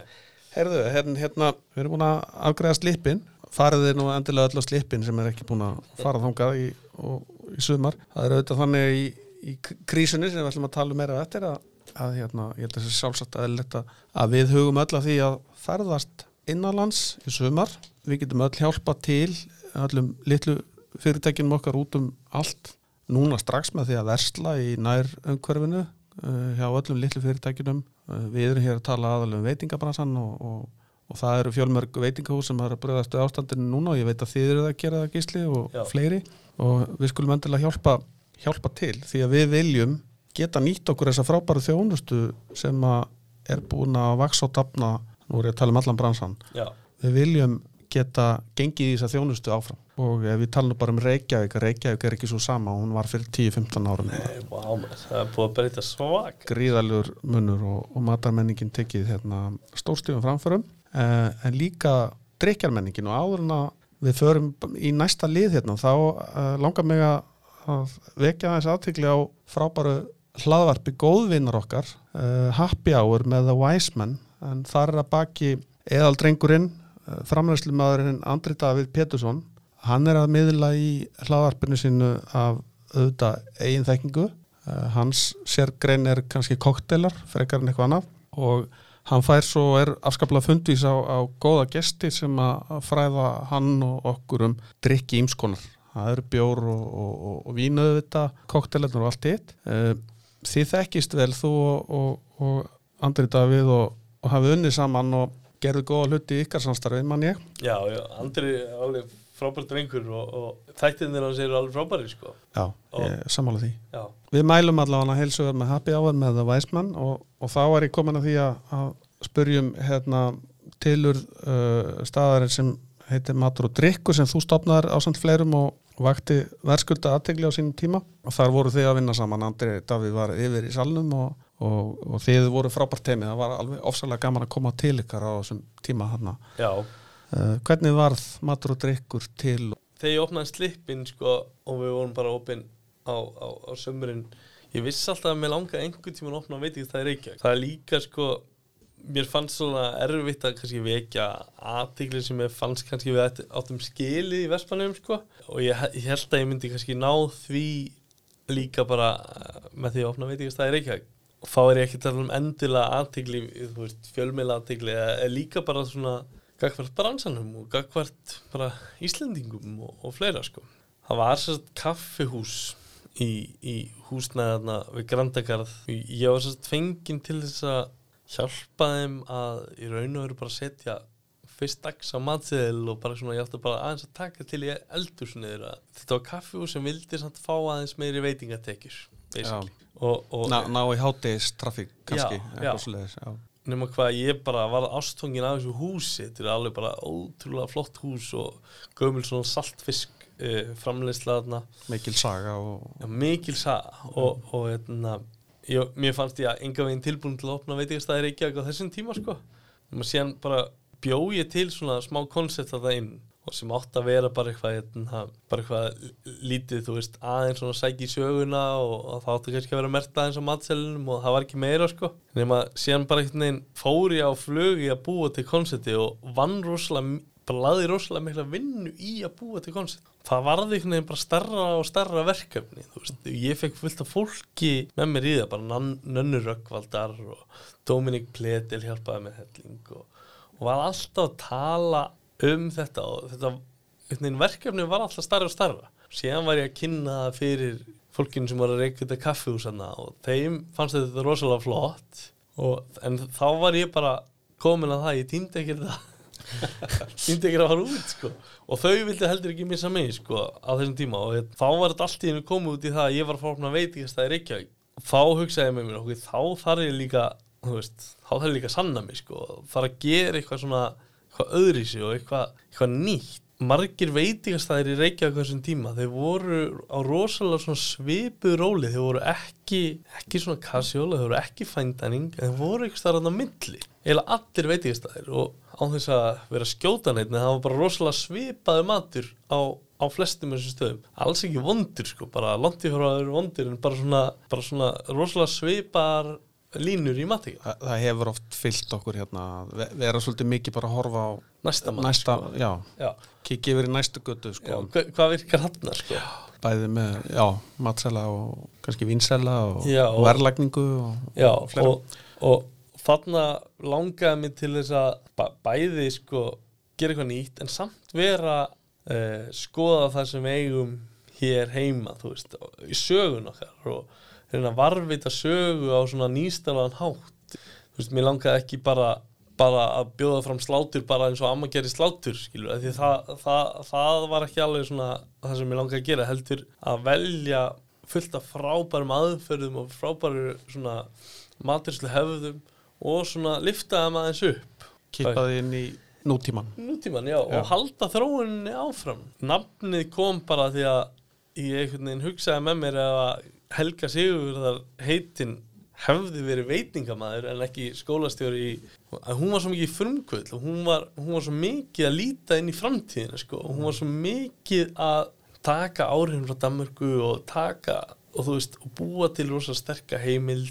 Heyrðu, hérna, hérna, við erum búin að afgræða slipin farið þið nú endilega öll á slipin sem er ekki búin að fara þangað í, og, í sumar. Það er auðvitað þannig í, í krísunni sem við ætlum að tala um meira eftir að, að hérna, ég held að þessi sjálfsagt að, að við hugum öll að því að ferðast innanlands í sumar. Við getum öll hjálpa til öllum litlu fyrirtækinum okkar út um allt núna strax með því að versla í nær umhverfinu uh, hjá öllum litlu fyrirtækinum. Uh, við erum hér að tala aðalega um veitingabransan og, og, og það eru fjölmörg veitingahús sem er að bröðast við ástandinu núna og ég veit að þið eru að gera það gísli og
Já.
fleiri og við skulum endilega hjálpa, hjálpa til því að við viljum geta nýtt okkur þessa frábæru þjónustu sem er búin að vaksa og dafna, nú er ég að tala um allan bransan.
Já,
við viljum geta gengið í þessa þjónustu áfram. Og ef við talum bara um Reykjavík. Reykjavík er ekki svo sama. Hún var fyrir 10-15 árum.
Nei, maður, það er búið að breyta svak.
Gríðalur munur og, og matarmenningin tekið hérna, stórstífum framförum. Eh, en líka drikjarmenningin og áður en að við förum í næsta lið hérna þá eh, langar mig að vekja þessi aðtikli á frábæru hlaðvarpi góðvinnar okkar uh, Happy Hour með The Wise Men en þar er að baki eðaldrengurinn uh, framræslumadurinn Andri David Pétursson. Hann er að miðla í hlaðvarpinu sínu af auðvitað eigin þekkingu. Uh, hans sérgrein er kannski koktelar frekar en eitthvað annað. Og hann fær svo er afskaplega fundvís á, á góða gesti sem að fræða hann og okkur um drikki ímskonar það eru bjór og, og, og, og vínuðu þetta, koktelarnir og allt hitt. Uh, þið þekkist vel þú og, og, og Andri Davíð og, og hafið unnið saman og gerðu góða hluti í ykkar samstarfi, mann ég.
Já, já, Andri er alveg frábært drengur og, og þættinir hans eru alveg frábæri sko.
Já, ég sammála því.
Já,
Við mælum allavega heilsugur með Happy Hour með Wise Man og, og þá er ég komin að því að, að spurjum hérna, tilur uh, staðarinn sem heitir Matur og Drykkur sem þú stopnaðar á samt fleirum og vakti verðskulda aðtegli á sínum tíma og þar voru þið að vinna saman. Andri Davíð var yfir í salnum og, og, og þið voru frábært teimi það var alveg ofsalega gaman að koma til ykkar á þessum tíma hann uh, hvernig varð Matur og Drykkur til?
Þegar ég opnaði slippin sko, og við vorum bara opinn á, á, á sömurinn ég vissi alltaf að mér langaði einhvern tíma að opna veit ekki það er ekki það er líka sko mér fannst svona erfitt að kannski vekja aðtikli sem ég fannst kannski við áttum skilið í Vespanum sko og ég, ég held að ég myndi kannski ná því líka bara eh, með því að opna veit ekki og þá er ég ekki að tala um endilega veist fjölmeila aðtikli eða líka bara svona gagvart bransanum og gagvart bara Íslendingum og, og fleira sko. Það var sérst kaffihús í, í húsnæðarna við Grandagarð. Ég var sérst fenginn til þess að hjálpa þeim að í raun og veru bara setja fyrst dags á matseðil og bara svona ég átti bara aðeins að taka til í eldursniður að þetta var kaffihús sem vildi samt fá aðeins meiri veitingatekjur. Og, og,
Ná, ná í hátegis trafík kannski
nema hvað ég bara var ástfangin af þessu húsi þetta er alveg bara ótrúlega flott hús og gömul svona saltfisk uh, framleiðsla þarna.
Mikil saga og
Já, mikil saga og, og hérna, ég, mér fannst ég að enga veginn tilbúin til að opna veitingastæðir ekki á þessum tíma sko. Nema síðan bara bjó ég til svona smá koncept að það inn og sem átt að vera bara eitthvað hérna, bara eitthvað lítið, þú veist, aðeins svona sæki í söguna og, og það átti kannski að vera mert aðeins á matselinum og það var ekki meira sko. Nema síðan bara einhvern veginn fór ég á flugi að búa til koncepti og vann rosalega, bara laði rosalega mikla vinnu í að búa til koncept. Það varði einhvern veginn bara starra og starra verkefni, veist, ég fekk fullt af fólki með mér í það, bara Nan- Nönnu Röggvaldar og Dominik Pletil hjálpaði með helling og, og var alltaf að tala um þetta og þetta einhvern veginn verkefni var alltaf starra og starra síðan var ég að kynna fyrir fólkinu sem var að reyka þetta kaffihúsana og þeim fannst þetta rosalega flott og, en þá var ég bara komin að það, ég týndi ekki það týndi ekki að fara út sko. og þau vildi heldur ekki missa mig sko, á þessum tíma. Og ég, þá var þetta allt í hennu komið út í það að ég var að fórna veitingast að Reykjavík. Þá hugsaði ég með mér okkur, þá þarf ég líka veist, þá þarf ég líka að sanna mig sko, þarf að gera eitthvað svona eitthvað öðrísi og eitthvað, eitthvað nýtt margir veitingastæðir í Reykjavík á þessum tíma, þeir voru á rosalega svipu róli þeir voru ekki, ekki svona casual þeir voru ekki fændaning, þeir voru eitthvað starfðan á milli, eða allir veitingastæðir og á þess að vera skjóta neitt en það var bara rosalega svipaði matur á, á flestum þessum stöðum. Alls ekki vondur sko, bara langt í frá að vera vondur en bara svona, bara svona rosalega svipar línur í mati
það, það hefur oft fyllt okkur hérna ve- vera svolítið mikið bara að horfa á
næsta mat
næsta,
sko.
já,
já,
kikið yfir í næstu götu
já,
sko,
hva, hvað virkar hann sko?
bæði með, já, matsela og kannski vínsela og,
Já,
og verðlagningu og,
Já,
og
og, og þarna langaði mig til þess að bæ- bæði sko gera eitthvað nýtt en samt vera uh, skoða það sem við eigum hér heima, þú veist, í sögun okkar og reyna að varvita sögu á svona nýstalaðan hátt. Þú veist, mér langaði ekki bara bara að bjóða fram slátur bara eins og amma gerir slátur, skilur, því það, það, það var ekki alveg svona það sem mér langaði að gera, heldur að velja fullt af frábærum aðferðum og frábæru svona maturslu hefðum og svona liftaði maður aðeins upp.
Kipaði inn í nútíman
nútíman, já,
Já.
og halda þróuninni áfram. Nafnið kom bara því að ég einhvern veginn hugsaði með mér að Helga Sigurðar heitin hefði verið veitingamæður en ekki skólastjóri í að hún var svo mikið frumkvöld og hún var, hún var svo mikið að líta inn í framtíðina sko, og hún var svo mikið að taka áhrifin frá Danmörku og taka og þú veist, og búa til rosa sterka heimild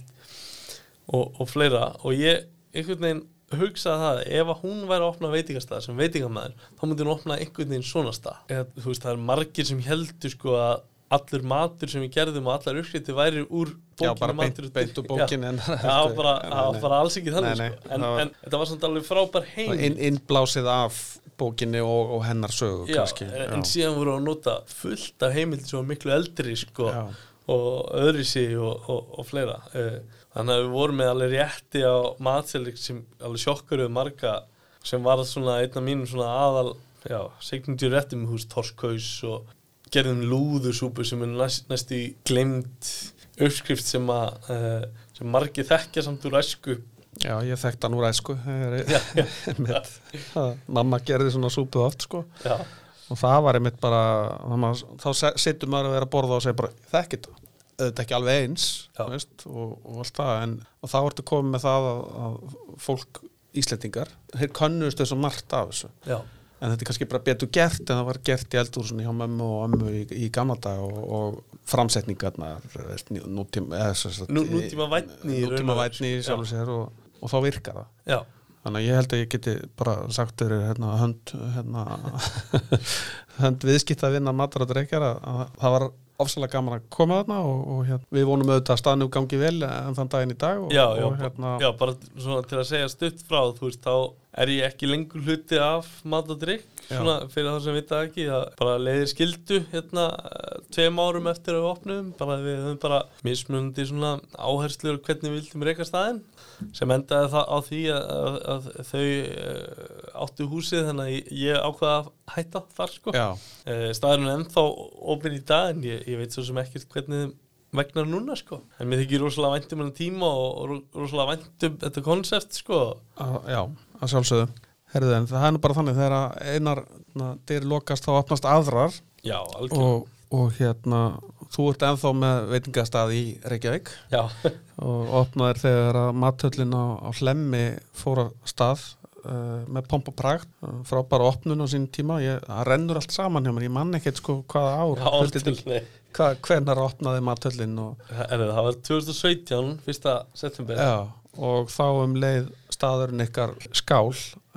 og, og fleira. Og ég einhvern veginn hugsaði það ef að hún væri að opna veitingastað sem veitingamæður þá myndi hún opna einhvern veginn svona stað. Eða, þú veist það er margir sem heldur sko að allur matur sem við gerðum og allar uppskrifti væri úr
já,
bókinni
bara beint, beint úr bókin en
Já, já bara, já, bara alls ekki þannig
Nei, nei,
sko. en,
var-
en þetta var samt alveg frábær heim
inn, innblásið af bókinni og, og hennar sögu
já,
kannski.
en, en síðan voru að nota fullt af heimildi sem var miklu eldri sko,
Já.
og öðrisi og, og, og fleira. Eh, þannig að við vorum með alveg rétti á matselik sem alveg sjokkaruðu marga sem var svona einn af mínum svona aðal já, signature réttum hús Torskaus og gerðum lúðusúpu sem er næst, næstu glemt uppskrift sem að uh, sem margir þekkja samt úr æsku.
Já, ég þekkt hann úr æsku
já, já.
Það- mamma gerði svona súpu oft sko.
Já,
og það var einmitt bara það maður, þá situr maður að vera að borða og segja bara þekki þetta, þetta ekki alveg eins
Já.
veist, og, og allt það en, og þá ertu komið með það að, að fólk Íslendingar, þeir könnust þessu margt af þessu.
Já,
en þetta er kannski bara betur gert en það var gert í eldúrsunni hjá mömmu og ömmu í, í gamla dag og, og nú- nútíma,
Nú- nútíma og
nútíma vætni í
sko.
sjálfu sér og, og þá virkar það
já,
Þannig að ég held að ég geti bara sagt þér hérna, hönd, hérna, hönd viðskipt að vinna matar og dreikjar að, að það var ofsalega gaman að koma þarna og, og hérna, við vonum auðvitað að staðnum gangi vel en þann daginn í dag og,
já, já,
og hérna,
já, bara svona til að segja stutt frá þú veist, þá er ég ekki lengur hluti af mat og drikk. Svona fyrir það sem vita það ekki það bara leiðir skildu hérna eh, tveim árum eftir að við opnum bara við höfum bara mismunandi svona áherslur hvernig við vildum reyka staðinn sem endaði það á því að, að, að þau uh, áttu húsið þannig að ég- ákvaða að hætta þar sko.
Já,
uh, staðurinn er ennþá opinn í dag en ég, ég veit svo sem ekkert hvernig vegnar núna sko. En mér þykir rosalega væntum hann tíma og, og ro- rosalega væntum þetta koncept sko.
Að, já, að sjálfsögðu Herðu, en það er bara þannig þegar einar na, dyr lokast þá opnast aðrar.
Já,
og, og hérna þú ert ennþá með veitingastað í Reykjavík.
Já,
og opnaðir þegar að mathöllin á, á hlemmi fór að stað uh, með pomp og pragt uh, frábæra opnun á sín tíma. Ég, það rennur allt saman hjá mér, ég man ekkert sko hvaða ár.
Já
hvað, hvenar opnaði mathöllin og,
það var 2017, fyrsta september.
Já, og þá um leið staðurinn ykkar skál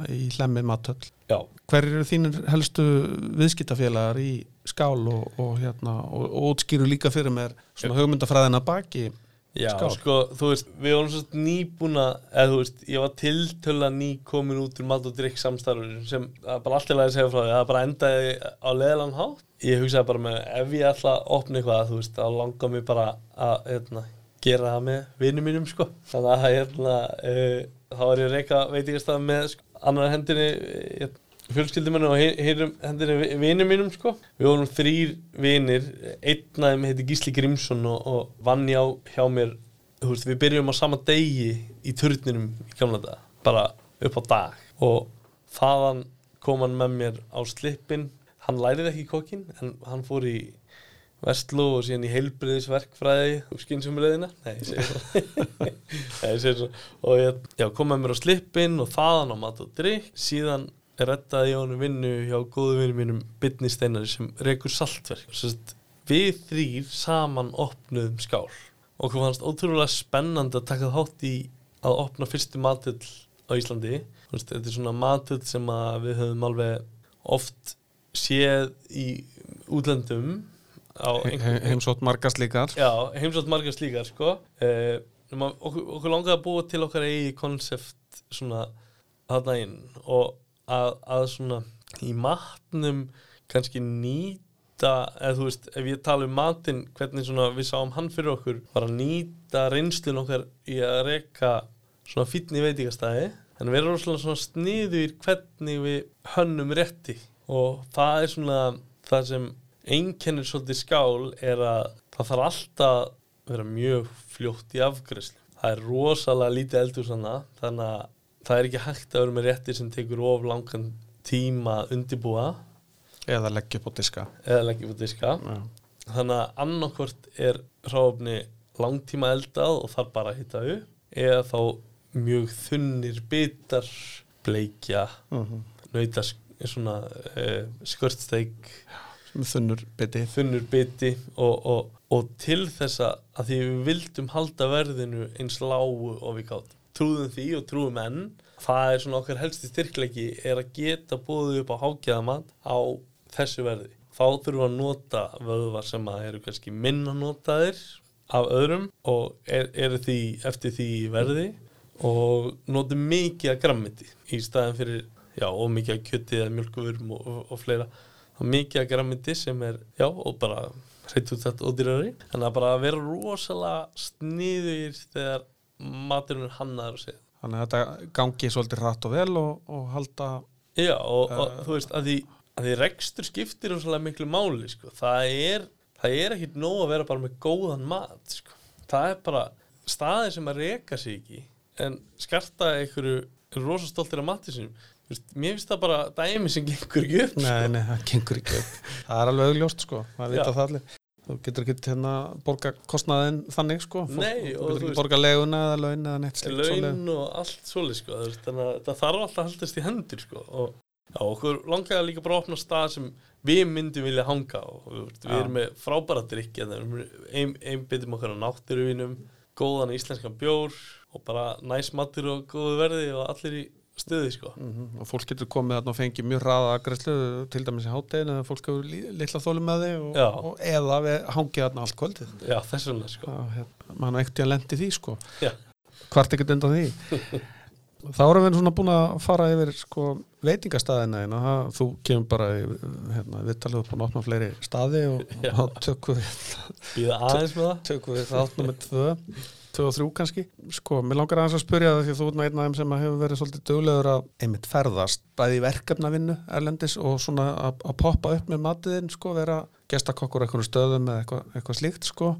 í hlemmi mathöll.
Já,
hver eru þínir helstu viðskiptafélagar í skál og, og, hérna, og, og útskýru líka fyrir mér svona hugmyndafræðina baki
já
Skál.
sko, þú veist við vorum svo nýbúna eða þú veist, ég var tiltöla ný komin út úr mat og drikk samstarfur sem bara alltaf að segja frá því, það bara endaði á leðlan hátt. Ég hugsaði bara með ef ég ætla að opna eitthvað, þú veist, þá langar mér bara að hérna, gera það með vinnum mínum sko, þannig að hérna, uh, þá var ég reyka veitingastað með sko, annar hendinni uh, fjölskyldumennu og heyrum hendinni vinnum mínum sko, við vorum þrýr vinnir, einn af þeim heiti Gísli Grímsson og, og vann já hjá mér, þú veist, við byrjum á sama degi í turninum í gamla dag, bara upp á dag. Og þaðan kom hann með mér á slippin. Hann lærið ekki kokkin en hann fór í Vestló og síðan í heilbriðisverkfræði og ég ég svo. Og ég já, kom með mér á slippin og þaðan á mat og drikk síðan rettaði ég honum vinnu hjá góðu vinnu mínum Bitni Steinari sem rekur saltverk. Sest, við þrýr saman opnuðum skál. Og okkur fannst ótrúlega spennandi að taka þátt í að opna fyrstu matull á Íslandi. Veist, þetta er svona matull sem við höfum alveg oft séð í einhver,
heimsótt margast líkar
já, heimsótt margar slíkar sko. Að okkur, okkur langaði að búa til okkar eigi konsept svona þarna inn og að, að svona í matnum kannski nýta eða þú veist, ef ég tala um matinn hvernig svona við sáum hann fyrir okkur var að nýta reynslun okkar í að reka svona fínni veitingastæði en við erum svona sniður hvernig við hönnum rétti. Og það er svona það sem einkennir svolítið skál er að það þarf alltaf að vera mjög fljótt í afgræslu. Það er rosalega lítið eldur svona þannig að það er ekki hægt að vera með réttir sem tekur of langan tíma að undirbúa
eða leggja upp á diska
eða leggja upp á diska.
já.
Þannig að annarkvort er ráfni langtíma eldað og þarf bara að hitta upp eða þá mjög þunnir bitar bleikja,
Mhm.
nautas svona uh, skörtsteik
Sem þunnur biti.
Þunnur biti og, og, og til þess að því við vildum halda verðinu eins lágu og við gátt trúðum því og trúðum enn. Það er svona okkar helsti styrkleiki er að geta búið upp á hágjaðamat á þessu verði. Þá þurfum við að nota vöðvar sem að eru kannski minna notaðir af öðrum og er, eru því eftir því verði og notum mikið að grammiti í staðin fyrir já, og mikið að kjöti eða mjölkuvurum og, og, fleira mikið að grammiti sem er, já, og bara hreitt út þetta ódýrari þannig að bara vera rosalega sniður þegar maturinn er hannaður segja
þannig að þetta gangi svolítið hratt og vel og, og halda
Já, og, og
Uh,
þú veist, að því, að því rekstur skiptir rosalega miklu máli, sko. Það er, það er ekkit nóg að vera bara með góðan mat, sko. Það er bara staðir sem að reka sig ekki, en skarta einhverju rosa stoltir af mati sinum. Mér finnst það bara dæmi sem gengur ekki upp,
nei,
sko.
nei, það gengur ekki upp það er alveg augljóst sko, það vita það allir þú getur ekki hérna borga kostnaðin þannig sko, Fólk-
Nei,
þú getur ekki borga leguna eða laun eða neitt slíkt.
Laun og allt svoleið, sko. Þannig að það þarf alltaf að haldast í hendur, sko. Og já, okkur langaði líka bara að opna stað sem við myndum vilja hanga á. Við
Já.
erum með frábæra ein, einbyttum okkar á náttúruvinum, góðan íslenskan bjór og bara næs matur og góðu verði og allir í stuði, sko.
Mhm, og fólk getur komið og fengið mjög hraða aðgræslu til dæmis í hátteginu eða fólk hefur lí- litla þólu með þig og, og eða hangið þarna allt kvöldið.
Já, þess vegna, sko.
Hérna, mann ekkert ég að lendi því sko. Hvart ekkert undan því. Þá erum við svona búin að fara yfir sko, veitingastæðina en þú kemur bara hérna, við talum upp á notna fleiri staði og þá tökum við
með
tökum við þátt nummer tvö tvö og þrjú kannski. Sko, mér langar aðeins að spyrja það því að þú nú einn af þeim sem hefur verið svolítið duglegur að einmitt ferðast, bæði í verkefnavinnu erlendis og svona að, poppa upp með matiðin, sko, vera gestakokkur eitthvað stöðum eða eitthvað, eitthvað slíkt sko,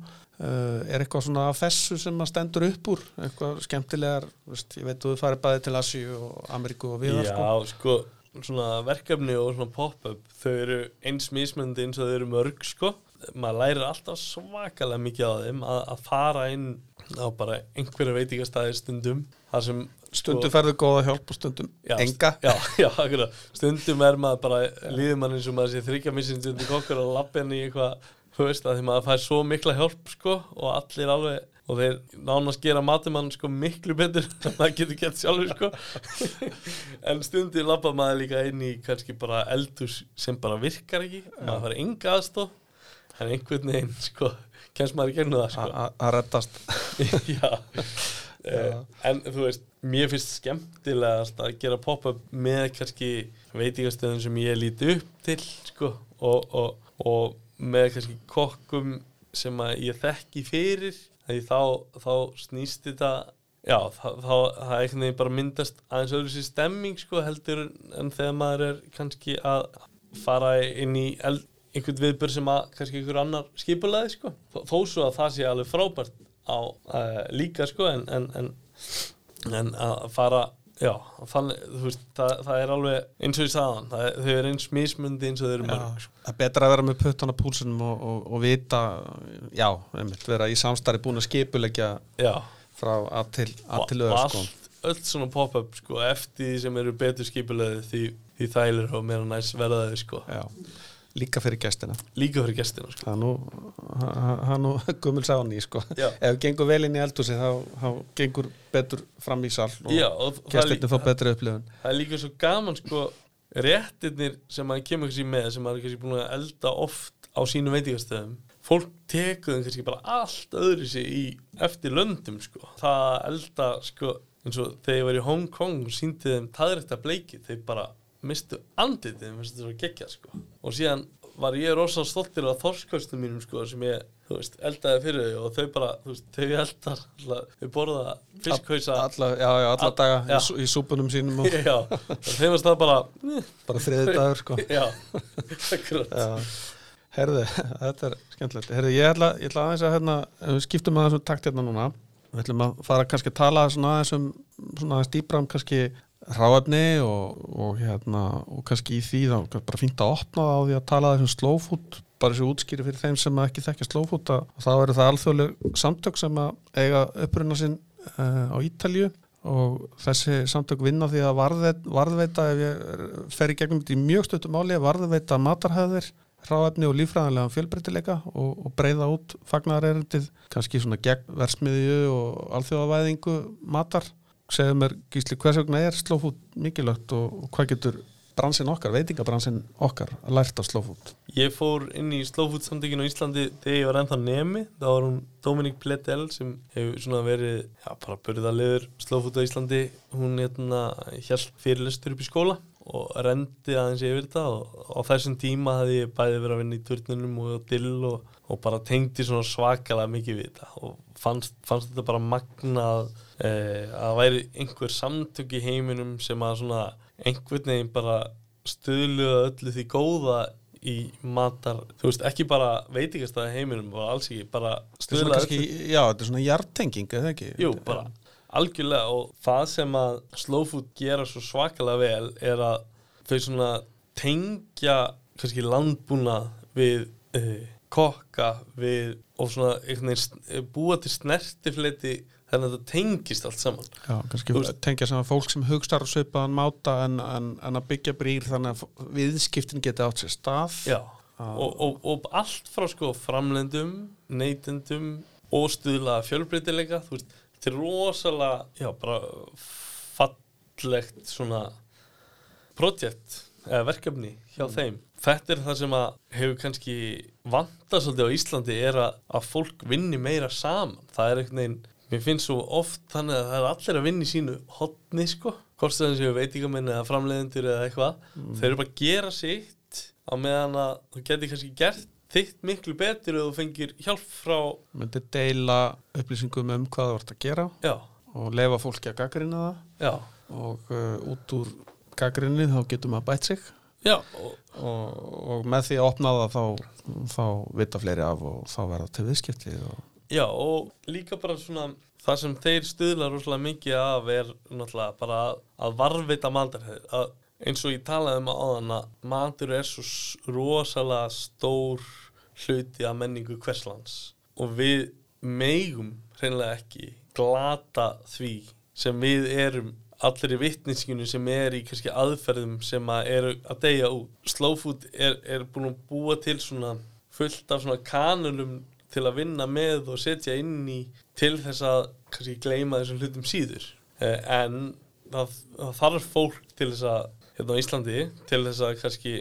uh, er eitthvað svona af þessu sem að stendur upp úr? Eitthvað skemmtilegar, veist, ég veit þú farið bæði til Asíu og Ameríku og viðar sko.
Já, sko, svona verkefni og svona pop-up þau eru eins mismöndi eins og þau eru mörg sko. Maður lærir alltaf svakalega mikið á þeim að, að fara inn á bara einhverja veitingastæði stundum þar sem
stundum ferðu góða hjálp og stundum
Já,
enga.
Já, já. Stundum er maður bara líður mann eins og maður sé þryggja missin stundum kokkur og lappin í eitthvað veist að því maður fær svo mikla hjálp sko og allir alveg og þeir nánast gera matumann sko miklu betur en það getur gett sjálfur sko. En stundum lappa maður líka inn í kannski bara eldhús sem bara virkar ekki maður fær enga aðstof en einhvern veginn sko kemst maður í gegnum það sko?
Að-
já. Uh, en þú veist, mér finnst skemmtilegast að gera pop-up með kannski veitingastöðum sem ég líti upp til sko, og, og, og með kannski kokkum sem að ég þekki fyrir. Því þá, þá snýst þetta já, þá, þá það er einhvern veginn bara myndast aðeins öðru sér stemming sko, heldur en þegar maður er kannski að fara inn í eld, einhvern viðbör sem að kannski einhver annar skipulaði sko. þó, þó svo að það sé alveg frábært á uh, líka sko en, en, en, en að fara já, þú veist það, það er alveg eins og það, er- þau eru eins mismundi eins og þau eru mörg sko.
Það er betra að vera með puttan á púlsunum og, og, og vita, já, vera í samstarfi búin að skipulegja
já,
frá að til, til öður, sko.
öll svona pop-up sko, eftir því sem eru betur skipulaði því, því þælir og meira næst verða þau sko.
Já, líka fyrir gestina.
líka fyrir gestina sko.
Það er nú, gummul sáni, sko. Ef gengur vel inn í eldhúsi, þá, þá gengur betur fram í sal og
og líka-
fá betri upplifun.
það er líka svo gaman sko réttirnir sem maður kemur kannski með sem maður kannski búin að elda oft á sínu veitingastöðum fólk tekur þeim kannski bara allt öðru sig í eftir löndum sko það að elda sko eins og þegar ég var í Hong Kong og síndi þeim taðrækta bleiki þeir bara mistu andið finnst þetta svo geggjað sko. Og síðan var ég rosa stoltir af þorskostum mínum sko sem ég veist, eldaði fyrir þau og þau bara, veist, þau eldar alltaf, þau borða fiskhausa
Alla, já, já, alla
All-
daga
já.
í, sú- í súpunum sínum og
þeim varst það bara eh,
bara þriði dagur, sko.
Já, akkurat.
Já, herðu, þetta er skemmtilegt. Herðu, ég ætla, ég ætla aðeins að hérna, skiptum aðeins um takt hérna núna Við ætlum að fara kannski að tala svona aðeins um svona aðeins dýbra um kannski ráefni og, og hérna og kannski í því þá bara fínt að opna á því að tala um slow food bara þessu útskýri fyrir þeim sem ekki þekkja food að þá eru það alþjóðleg samtök sem að eiga uppruna sinn uh, á Ítalju og þessi samtök vinna því að varðveita, ef ég er- fer í gegnum í mjög stöttum máli varðveita matarhæðir hráefni og lífræðanlega fjölbreytileika og, og breyða út fagnaðarerindið kannski svona gegn versmiðju og alþjóðavæðingu matar segðu mér gísli hvers vegna er slófút mikilvægt og, hvað getur bransin okkar, veitingabransin okkar að lært af slófút
Ég fór inn í Slowfood samtökinu á Íslandi þegar ég var ennþá nemi. Þá var hún Dominic Pledel sem hefur svona verið, já, bara burðalegur Slowfood á Íslandi. Hún hérna hjælt fyrirlestur upp í skóla og rendi aðeins yfir þetta og á þessum tíma hafði ég bæði verið að vinna í turnunum og dill og, og bara tengdi svona svakalega mikið við þetta og fannst, fannst þetta bara magnað að það væri einhver samtök í heiminum sem að svona einhvern veginn bara stöðluða öllu því góða í matar, þú veist, ekki bara veitingastæði heiminum og alls ekki, bara stuðla
kannski, já, þetta er svona hjartenging, eða ekki?
Jú, bara algjörlega og það sem að slow food gera svo svakalega vel er að þau svona tengja kannski landbúna við uh, kokka við og svona eh, búa til snertifleiti þannig að þetta tengist allt saman.
Já, kannski tengja saman fólk sem hugstar og svipaðan máta en, en, en að byggja brýr þannig að viðskiptin geti átt sér stað.
Já, og, og, og allt frá sko framlendum, neytendum og stuðlaða fjölbreytileika þú veist, þetta er rosalega já, bara fallegt svona projekt eða verkefni hjá þeim. Þetta er það sem að hefur kannski vantað svolítið á Íslandi er að, að fólk vinni meira saman. Það er einhvern veginn mér finnst svo oft þannig að það er allir að vinna í sínu hotni sko, hvort sem séu veitingamenn eða framleiðendur eða eitthvað. Þeir eru bara að gera sitt á meðan að þú getur kannski gert þitt miklu betur og þú fengir hjálp frá
myndi deila upplýsingum um hvað þú vart að gera
já,
og lefa fólki að gaggrina það.
Já,
og uh, út úr gaggrinni þá getur maður bætt sig.
Já. Og,
og, og með því að opna það þá, þá vita fleiri af og þá verða til viðskipti og
já og líka bara svona það sem þeir stuðla rosalega mikið af er náttúrulega bara að, varvita matarhæðir að eins og ég talaði um áðan að matur er svo rosalega stór hluti af menningu hverslands og við megum hreinlega ekki glata því sem við erum allir í vittninskinu sem er í kannski aðferðum sem að eru að deyja út. Slow food er, er búin að búa til svona fullt af svona kanunum til að vinna með og setja inn í til þess að kannski gleyma þessum hlutum síður. Eh, En það, það þarf fólk til þess að, hérna á Íslandi, til þess að kannski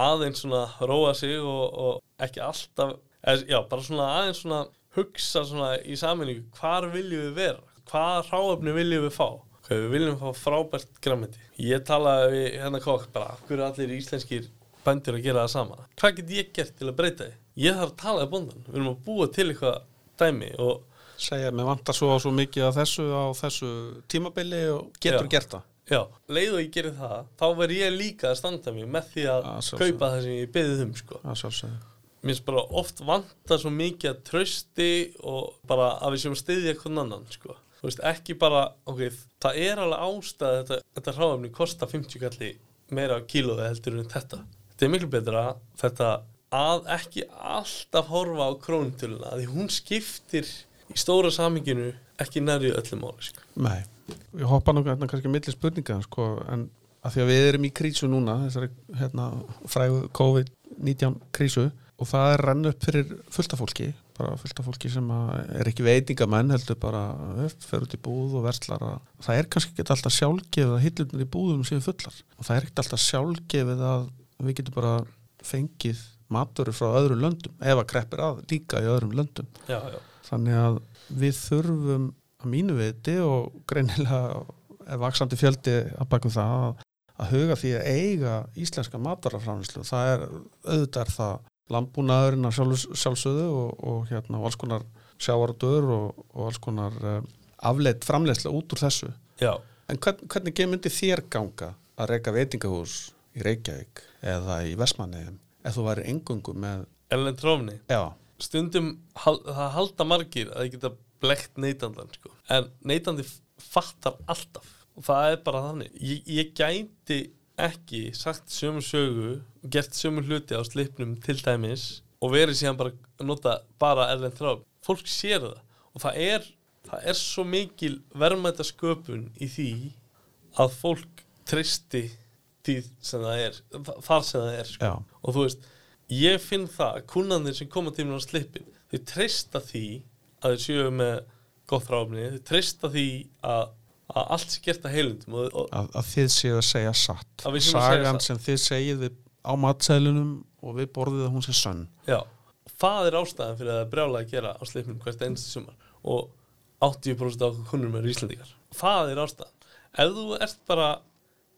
aðeins svona róa sig og, og ekki alltaf, eða, já, bara svona aðeins svona hugsa svona í saminningu, hvar viljum við vera? Hvað ráöfni viljum við fá? Hvað við viljum fá frábært græmiti. Ég talaði við hérna kokk bara, hverju allir íslenskir bændir að gera það sama? Hvað get ég gert til að breyta því? Ég þarf að tala við bóndan. Við erum að búa til eitthvað dæmi og
segja mér vantar svo og svo mikið af þessu á þessu tímabili og getur
Já.
gert það
já, leið og ég gerir það, þá verð ég líka að standa mig með því að
Að
kaupa það sem ég beðið um, sko.
að
Mér finnst bara oft vanta svo mikið að trösti og bara að við séum að styðja hvern annan, sko. Þú veist, ekki bara, ok, það er alveg ástæð að þetta, þetta hráðumni kostar 50 kalli meira á kílóði heldur en þetta. Þetta er miklu betra þetta að ekki alltaf horfa á krónutöluna, því hún skiptir í stóra saminginu ekki nærri öllum máli, sko.
Nei, ég hoppa nú hérna kannski milli spurninga sko, en að því að við erum í krísu núna þessari hérna, frægu COVID-19 krísu og það er renn upp fyrir fullta fólki bara fullta fólki sem er ekki veitingamenn heldur bara fer út í búð og verslar að það er kannski ekki alltaf sjálfgefið að hillurnar í búðum séu fullar og það er ekki alltaf sjálfgefið að við getum bara fengið maturur frá öðrum löndum ef að kreppir að líka í öðrum löndum
Já, já,
Þannig að við þurfum að mínu viti og greinilega er vaksandi fjöldi að baka það að, að huga því að eiga íslenska matarafræðinslu. Það er auðvitað það landbúnaðurinn að sjálfs, sjálfsögðu og, og hérna alls konar sjávardur og, og alls konar um, afleitt framleiðsla út úr þessu.
já.
En hvern, hvernig myndi þér ganga að reyka veitingahús í Reykjavík eða í Vestmanniðum ef þú væri engungu með,
Ellen Trófni.
já,
stundum hal- það halda margir að þið geta blekt neytandan sko. en neytandi fattar alltaf. Og það er bara þannig. Ég, ég gæti ekki sagt sömu sögu og gert sömu hluti á slipnum til dæmis og verið síðan bara að nota bara erlend þráf fólk sér það. Og það er, það er svo mikil verðmæta sköpun í því að fólk tristi því sem það er þa- þar sem það er sko og þú veist, ég finn það að kunnandir sem koma til mér á slippin þau treysta því að þau séu með gott ráfni, þau treysta því að, að allt sé gert að heilundum og, og
að, að þið séu að segja satt.
Að
sagan sem þið segið við- á matsælunum og við borðið að hún sé sönn.
Já, það er ástæðan fyrir að það er brjálega að gera á slippin hvert einstu sumar. Og 80% af kunnum er Íslandíkar það er ástæðan. Ef þú ert bara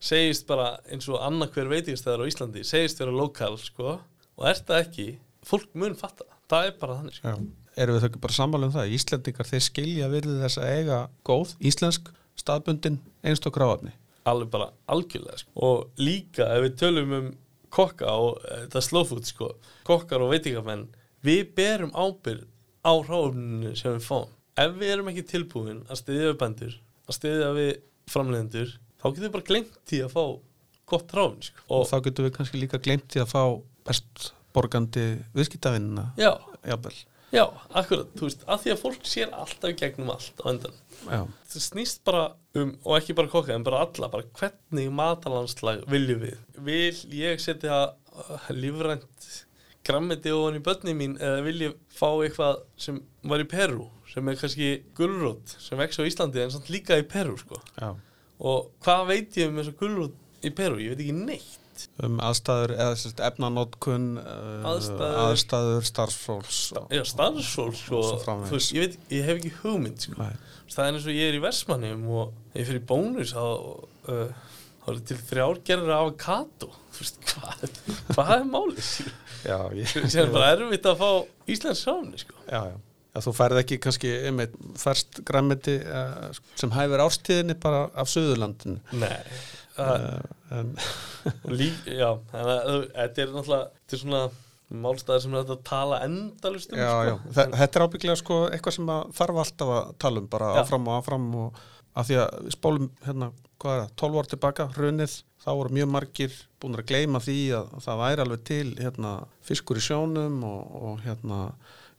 segist bara eins og annað hver veitingastæðar á Íslandi segist vera lokal sko og ert það ekki, fólk mun fatta það. er bara þannig sko.
Erum við þau ekki bara sammála um það Íslendingar þeir skilja virði þess að eiga góð íslensk staðbundin einstokk ráðafni
alveg bara algjörlega sko. og líka ef við tölum um kokka og eh, þetta food sko, kokkar og veitingamenn við berum ábyrð á ráfninu sem við fáum ef við erum ekki tilbúin að stiðja við bændur að stiðja við framleiðendur þá getum við bara glemt því að fá gott ráfn sko.
og
og
þá getum við kannski líka glemt til að fá best borgandi viðskiptavinnina
já,
jafnvel
já, akkurat þú veist, að því að fólk sér alltaf gegnum allt á endan
Já.
það snýst bara um, og ekki bara kokka, en bara alla, bara hvernig matalandslag viljum við? Vil ég setja uh, lífrænt grammeti ofan í börni mín eða vil ég fá eitthvað sem var í Peru, sem er kannski gulrót sem vex á Íslandi en samt líka í Peru, sko.
Já.
Og hvað veit ég um þessa gulrót í Peru? Ég veit ekki neitt.
um aðstæður eða sérst, efnanótkun uh,
Aðstæður.
aðstæður starfsfólks og,
Já, starfsfólk
Og
og, þú veist, ég veit, ég hef ekki hugmynd sko. Það er eins og ég er í Vestmannum og ég fyrir bónus á uh, það eru til þrjár gerður af veist, hvað, hvað er málið
Já, ég,
sem er bara erfitt að fá Íslands sáni sko.
já, já. Já, þú færð ekki kannski einmitt færst græmiti uh, sem hæfir árstíðinni bara af Suðurlandinu
nei
uh, en,
lík, já, að þetta er náttúrulega þetta er svona málstæðir sem er að tala endalust um
já,
sko.
já. Þe- Þetta er ábygglega sko eitthvað sem að þarf alltaf að tala um bara
Já.
áfram og áfram og að því að spólum hérna, hvað er það, 12 ár tilbaka, hrunið þá voru mjög margir búin að gleyma því að það væri alveg til hérna, fiskur í sjónum og, og hérna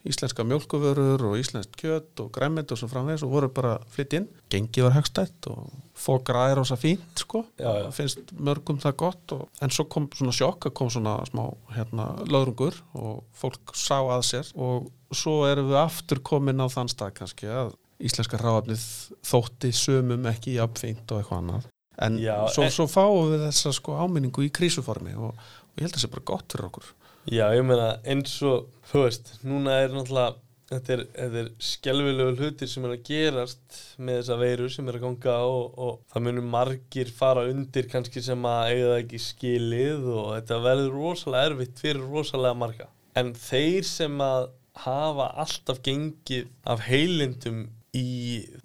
íslenska mjölkuvörur og íslenskt kjött og græmmet og svo framvegis og voru bara flytt inn, gengi var hagstætt og fókra er ósa fínt sko.
Já, já.
finnst mörgum það gott og, en svo kom svona sjokk kom svona smá hérna, löðrungur og fólk sá að sér. Og svo erum við aftur komin á þann stað kannski að íslenska ráafnið þótti sömum ekki jafnfínt og eitthvað annað. En
Já,
svo,
en-
svo fáum við þessa sko áminningu í krísuformi og, og ég held að það sé bara gott fyrir okkur
Já, ég meina eins og, þú veist, núna er náttúrulega, þetta er, er skelvilegu hlutir sem er að gerast með þessa veiru sem er að ganga og, og það munum margir fara undir kannski sem að eiga það ekki skilið og þetta verður rosalega erfitt fyrir rosalega marga. En þeir sem að hafa alltaf gengið af heilindum í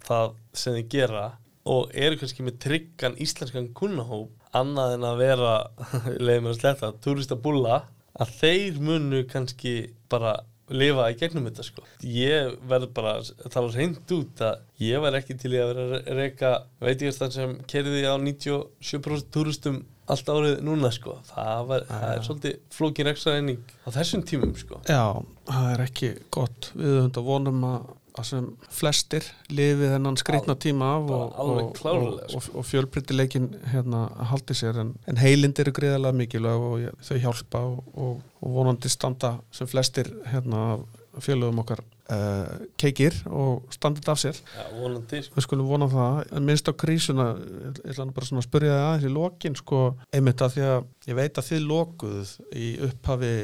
það sem þeir gera og eru kannski með tryggan íslenskan kunnahóp annað en að vera, leiði mér að sletta, túristabúlla að þeir munu kannski bara lifa í gegnum þetta sko. Ég verð bara að tala reynd út að ég var ekki til í að vera að reyka veitingastæðan sem kerði á 97% túristum allt árið núna sko. Það, var, það er svolítið flókin rekstrareining á þessum tímum sko.
Já, það er ekki gott við höfum þetta vonum að sem flestir lifi þennan skreitna tíma af og, og, og, og, og fjölbreytileikin hérna haldi sér en, en heilind eru greiðalega mikilvæg og þau hjálpa og, vonandi standa sem flestir hérna fjölögum okkar uh, keikir og standið af sér.
Já, sko.
við skulum vona það, minnst á krísuna ég ætla bara svona að spyrja það aðeins í lokin sko, einmitt að því að ég veit að þið lokuð í upphafi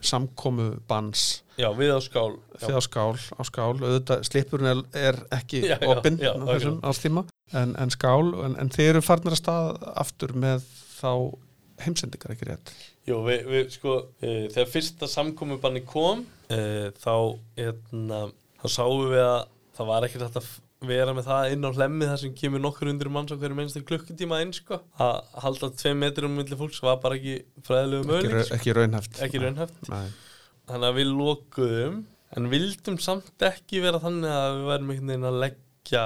samkomu bans
Já, við á skál
þið á skál, á skál. Auðvitað slipurinn er, er ekki opinn á þessum ástíma en, en skál, en, en þið eru farnir að stað aftur með þá heimsendingar ekki rétt?
Jú, við, við sko, e, þegar fyrsta samkomubanni kom e, þá, etna, þá sáum við að það var hægt að vera með það inn á hlemmi þar sem kemur nokkur undir manns á hverju minnstir klukkutíma inn sko. að halda tvei metrum millir fólks var bara ekki fræðilegu
ekki,
möguleik
ra-
sko.
ekki raunhæft
ekki raunhæft
Nei.
þannig að við lokuðum en vildum samt ekki vera þannig að við værum einhvern veginn að leggja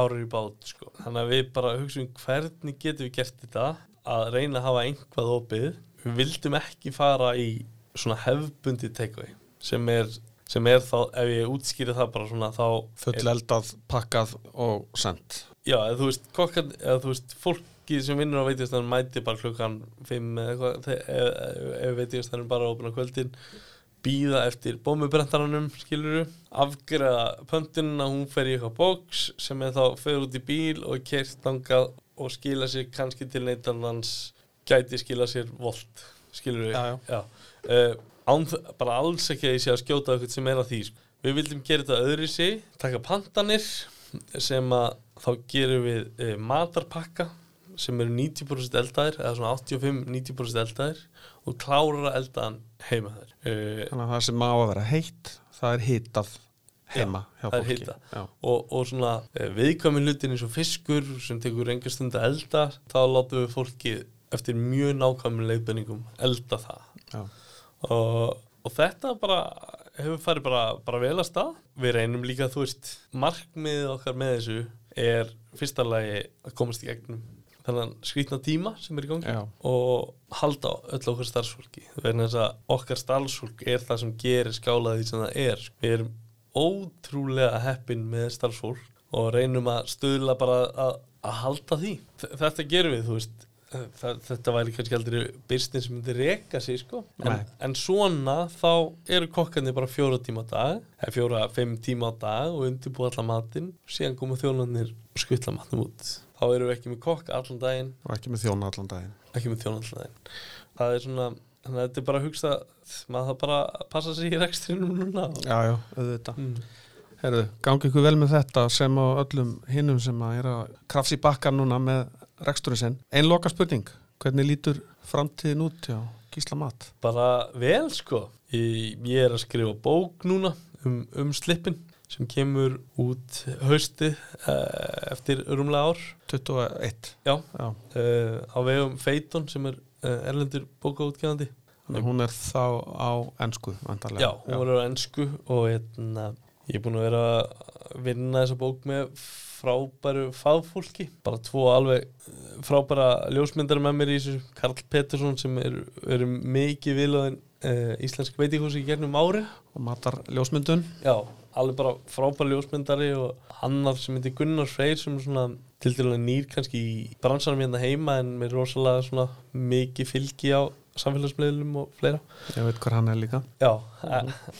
árið í bát sko. þannig að við bara hugsaum hvernig getum við gert þetta að reyna að hafa einhvað opið við vildum ekki fara í svona hefbundi takeaway sem er, sem er þá, ef ég útskýri það bara svona þá
full eldað, pakkað og sendt
já, eða þú veist, kokkan, eða þú veist fólki sem vinnur á veitingastæðan mæti bara klukkan 5 eða eitthvað ef, ef veitingastæðan bara opna kvöldin býða eftir bómubrentaranum skiluru, afgreða pöntunina, hún fer í eitthvað bóks sem er þá fer út í bíl og kert þangað og skila sér kannski til neittannans gæti skila sér volt skiluru
Já, já.
Uh, án, bara alls ekki að ég sé að skjóta eitthvað sem er að því sko. við vildum gera þetta öðru sig taka pantanir sem að þá gerum við uh, matarpakka sem eru 90% eldaðir eða svona 85-90% eldaðir og klára eldaðan heima þær uh,
þannig að það sem má að vera heitt það er hitað heima hjá
það er
fólki. Já.
og, og svona uh, viðkvæmi hlutin eins og fiskur sem tekur enga stund að elda þá látum við fólki eftir mjög nákvæmum leiðbenningum elda það
Já.
Og, og þetta bara hefur farið bara, bara vel að stað. Við reynum líka, þú veist markmiðið okkar með þessu er fyrsta lagi að komast í gegnum þennan skrýtna tíma sem er í gangi
Já.
og halda öll okkar starfsfólki. Vegna þess að okkar starfsfólk er það sem gerir skálaði sem það er. Við erum ótrúlega heppin með starfsfólk og reynum að stöðla bara að, að halda því. Þetta gerum við, þú veist Þa, þetta væri kannski aldrei business sem myndi reka sig sko. En, en svona þá eru kokkandi bara fjóra tíma á dag eða fjóra, fimm tíma á dag og undirbúa allar matinn. Síðan koma þjónarnir og skutla matnum út. Þá erum við ekki með kokk allan daginn.
Og ekki með þjóna allan daginn.
Ekki með þjón allan daginn. Það er svona, þannig að þetta er bara að hugsa maður það bara passa sig í rekstrinum núna og,
Já, já, auðvitað.
Mm.
Herðu, gangi ykkur vel með þetta sem á öllum hinnum sem að er að krafs í bakkan núna með reksturinn sinn. Einn loka spurning, hvernig lítur framtíðin út hjá Gísla Mat?
bara vel sko. Ég, ég er að skrifa bók núna um, um slippin sem kemur út hausti uh, eftir rúmlega ár.
21
já,
Já,
uh, á vegum Feiton sem er uh, erlendur
að hún er þá á ennsku vantarlega
já, hún var á ennsku og hérna, ég er búin að vera að vinna þessa bók með frábæru fagfólki. Bara tvo alveg eh, frábæra ljósmyndar með mér í þessu Karl Pettersson sem eru er mikið vilaðin uh, íslensk veitíkhúsi í gegnum árin.
Og matar ljósmyndun.
Já, alveg bara frábæri ljósmyndari og annar sem heitir Gunnar Freyr sem er svona til dælulega nýr kannski í bransanum hérna heima en með rosalega svona mikið fylgi á samfélagsmiðlum og fleira.
ég veit hver hann er líka.
Já,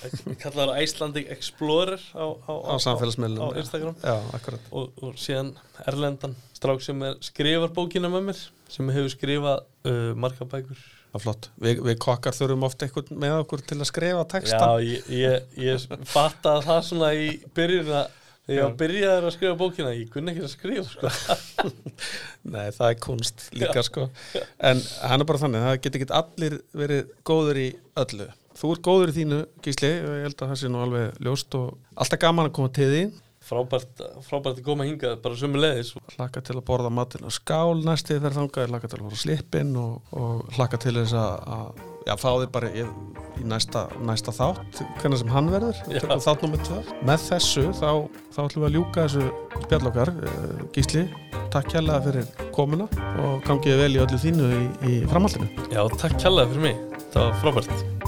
við kallaðum það Icelandic Explorer á, á,
á samfélagsmiðlum
á. Instagram.
Já, akkurat.
Og, og síðan Erlendan strák sem er skrifar bókina með mér sem hefur skrifað uh, marga bækur.
Það flott, Vi, við kokkar þurfum ofta eitthvað með okkur til að skrifa texta.
Já, ég, ég, ég fattaði það svona í byrjun að þegar ég var byrjaður að skrifa bókina ég kunni ekki að skrifa sko.
Nei, það er kunst líka sko. En hann er bara þannig, það getur ekki allir verið góður í öllu. Þú ert góður í þínu, Gísli og ég held að það sé nú alveg ljóst og alltaf gaman að koma til því
frábært, frábært að koma hingað bara sömu leiðis
hlaka til að borða matinn á skál næstu þegar þangað, hlaka til að fara á slippin og, og hlaka til þess að já, fá þig bara í, í næsta, næsta þátt, hvernig sem hann verður. Þátt nummið tvö. Með þessu þá, þá ætlum við að ljúka þessu spjallokkar uh, Gísli, takk kjærlega fyrir komuna og gangið vel í öllu þínu í, í framhaldinu.
Já, takk kjærlega fyrir mig, það var frábært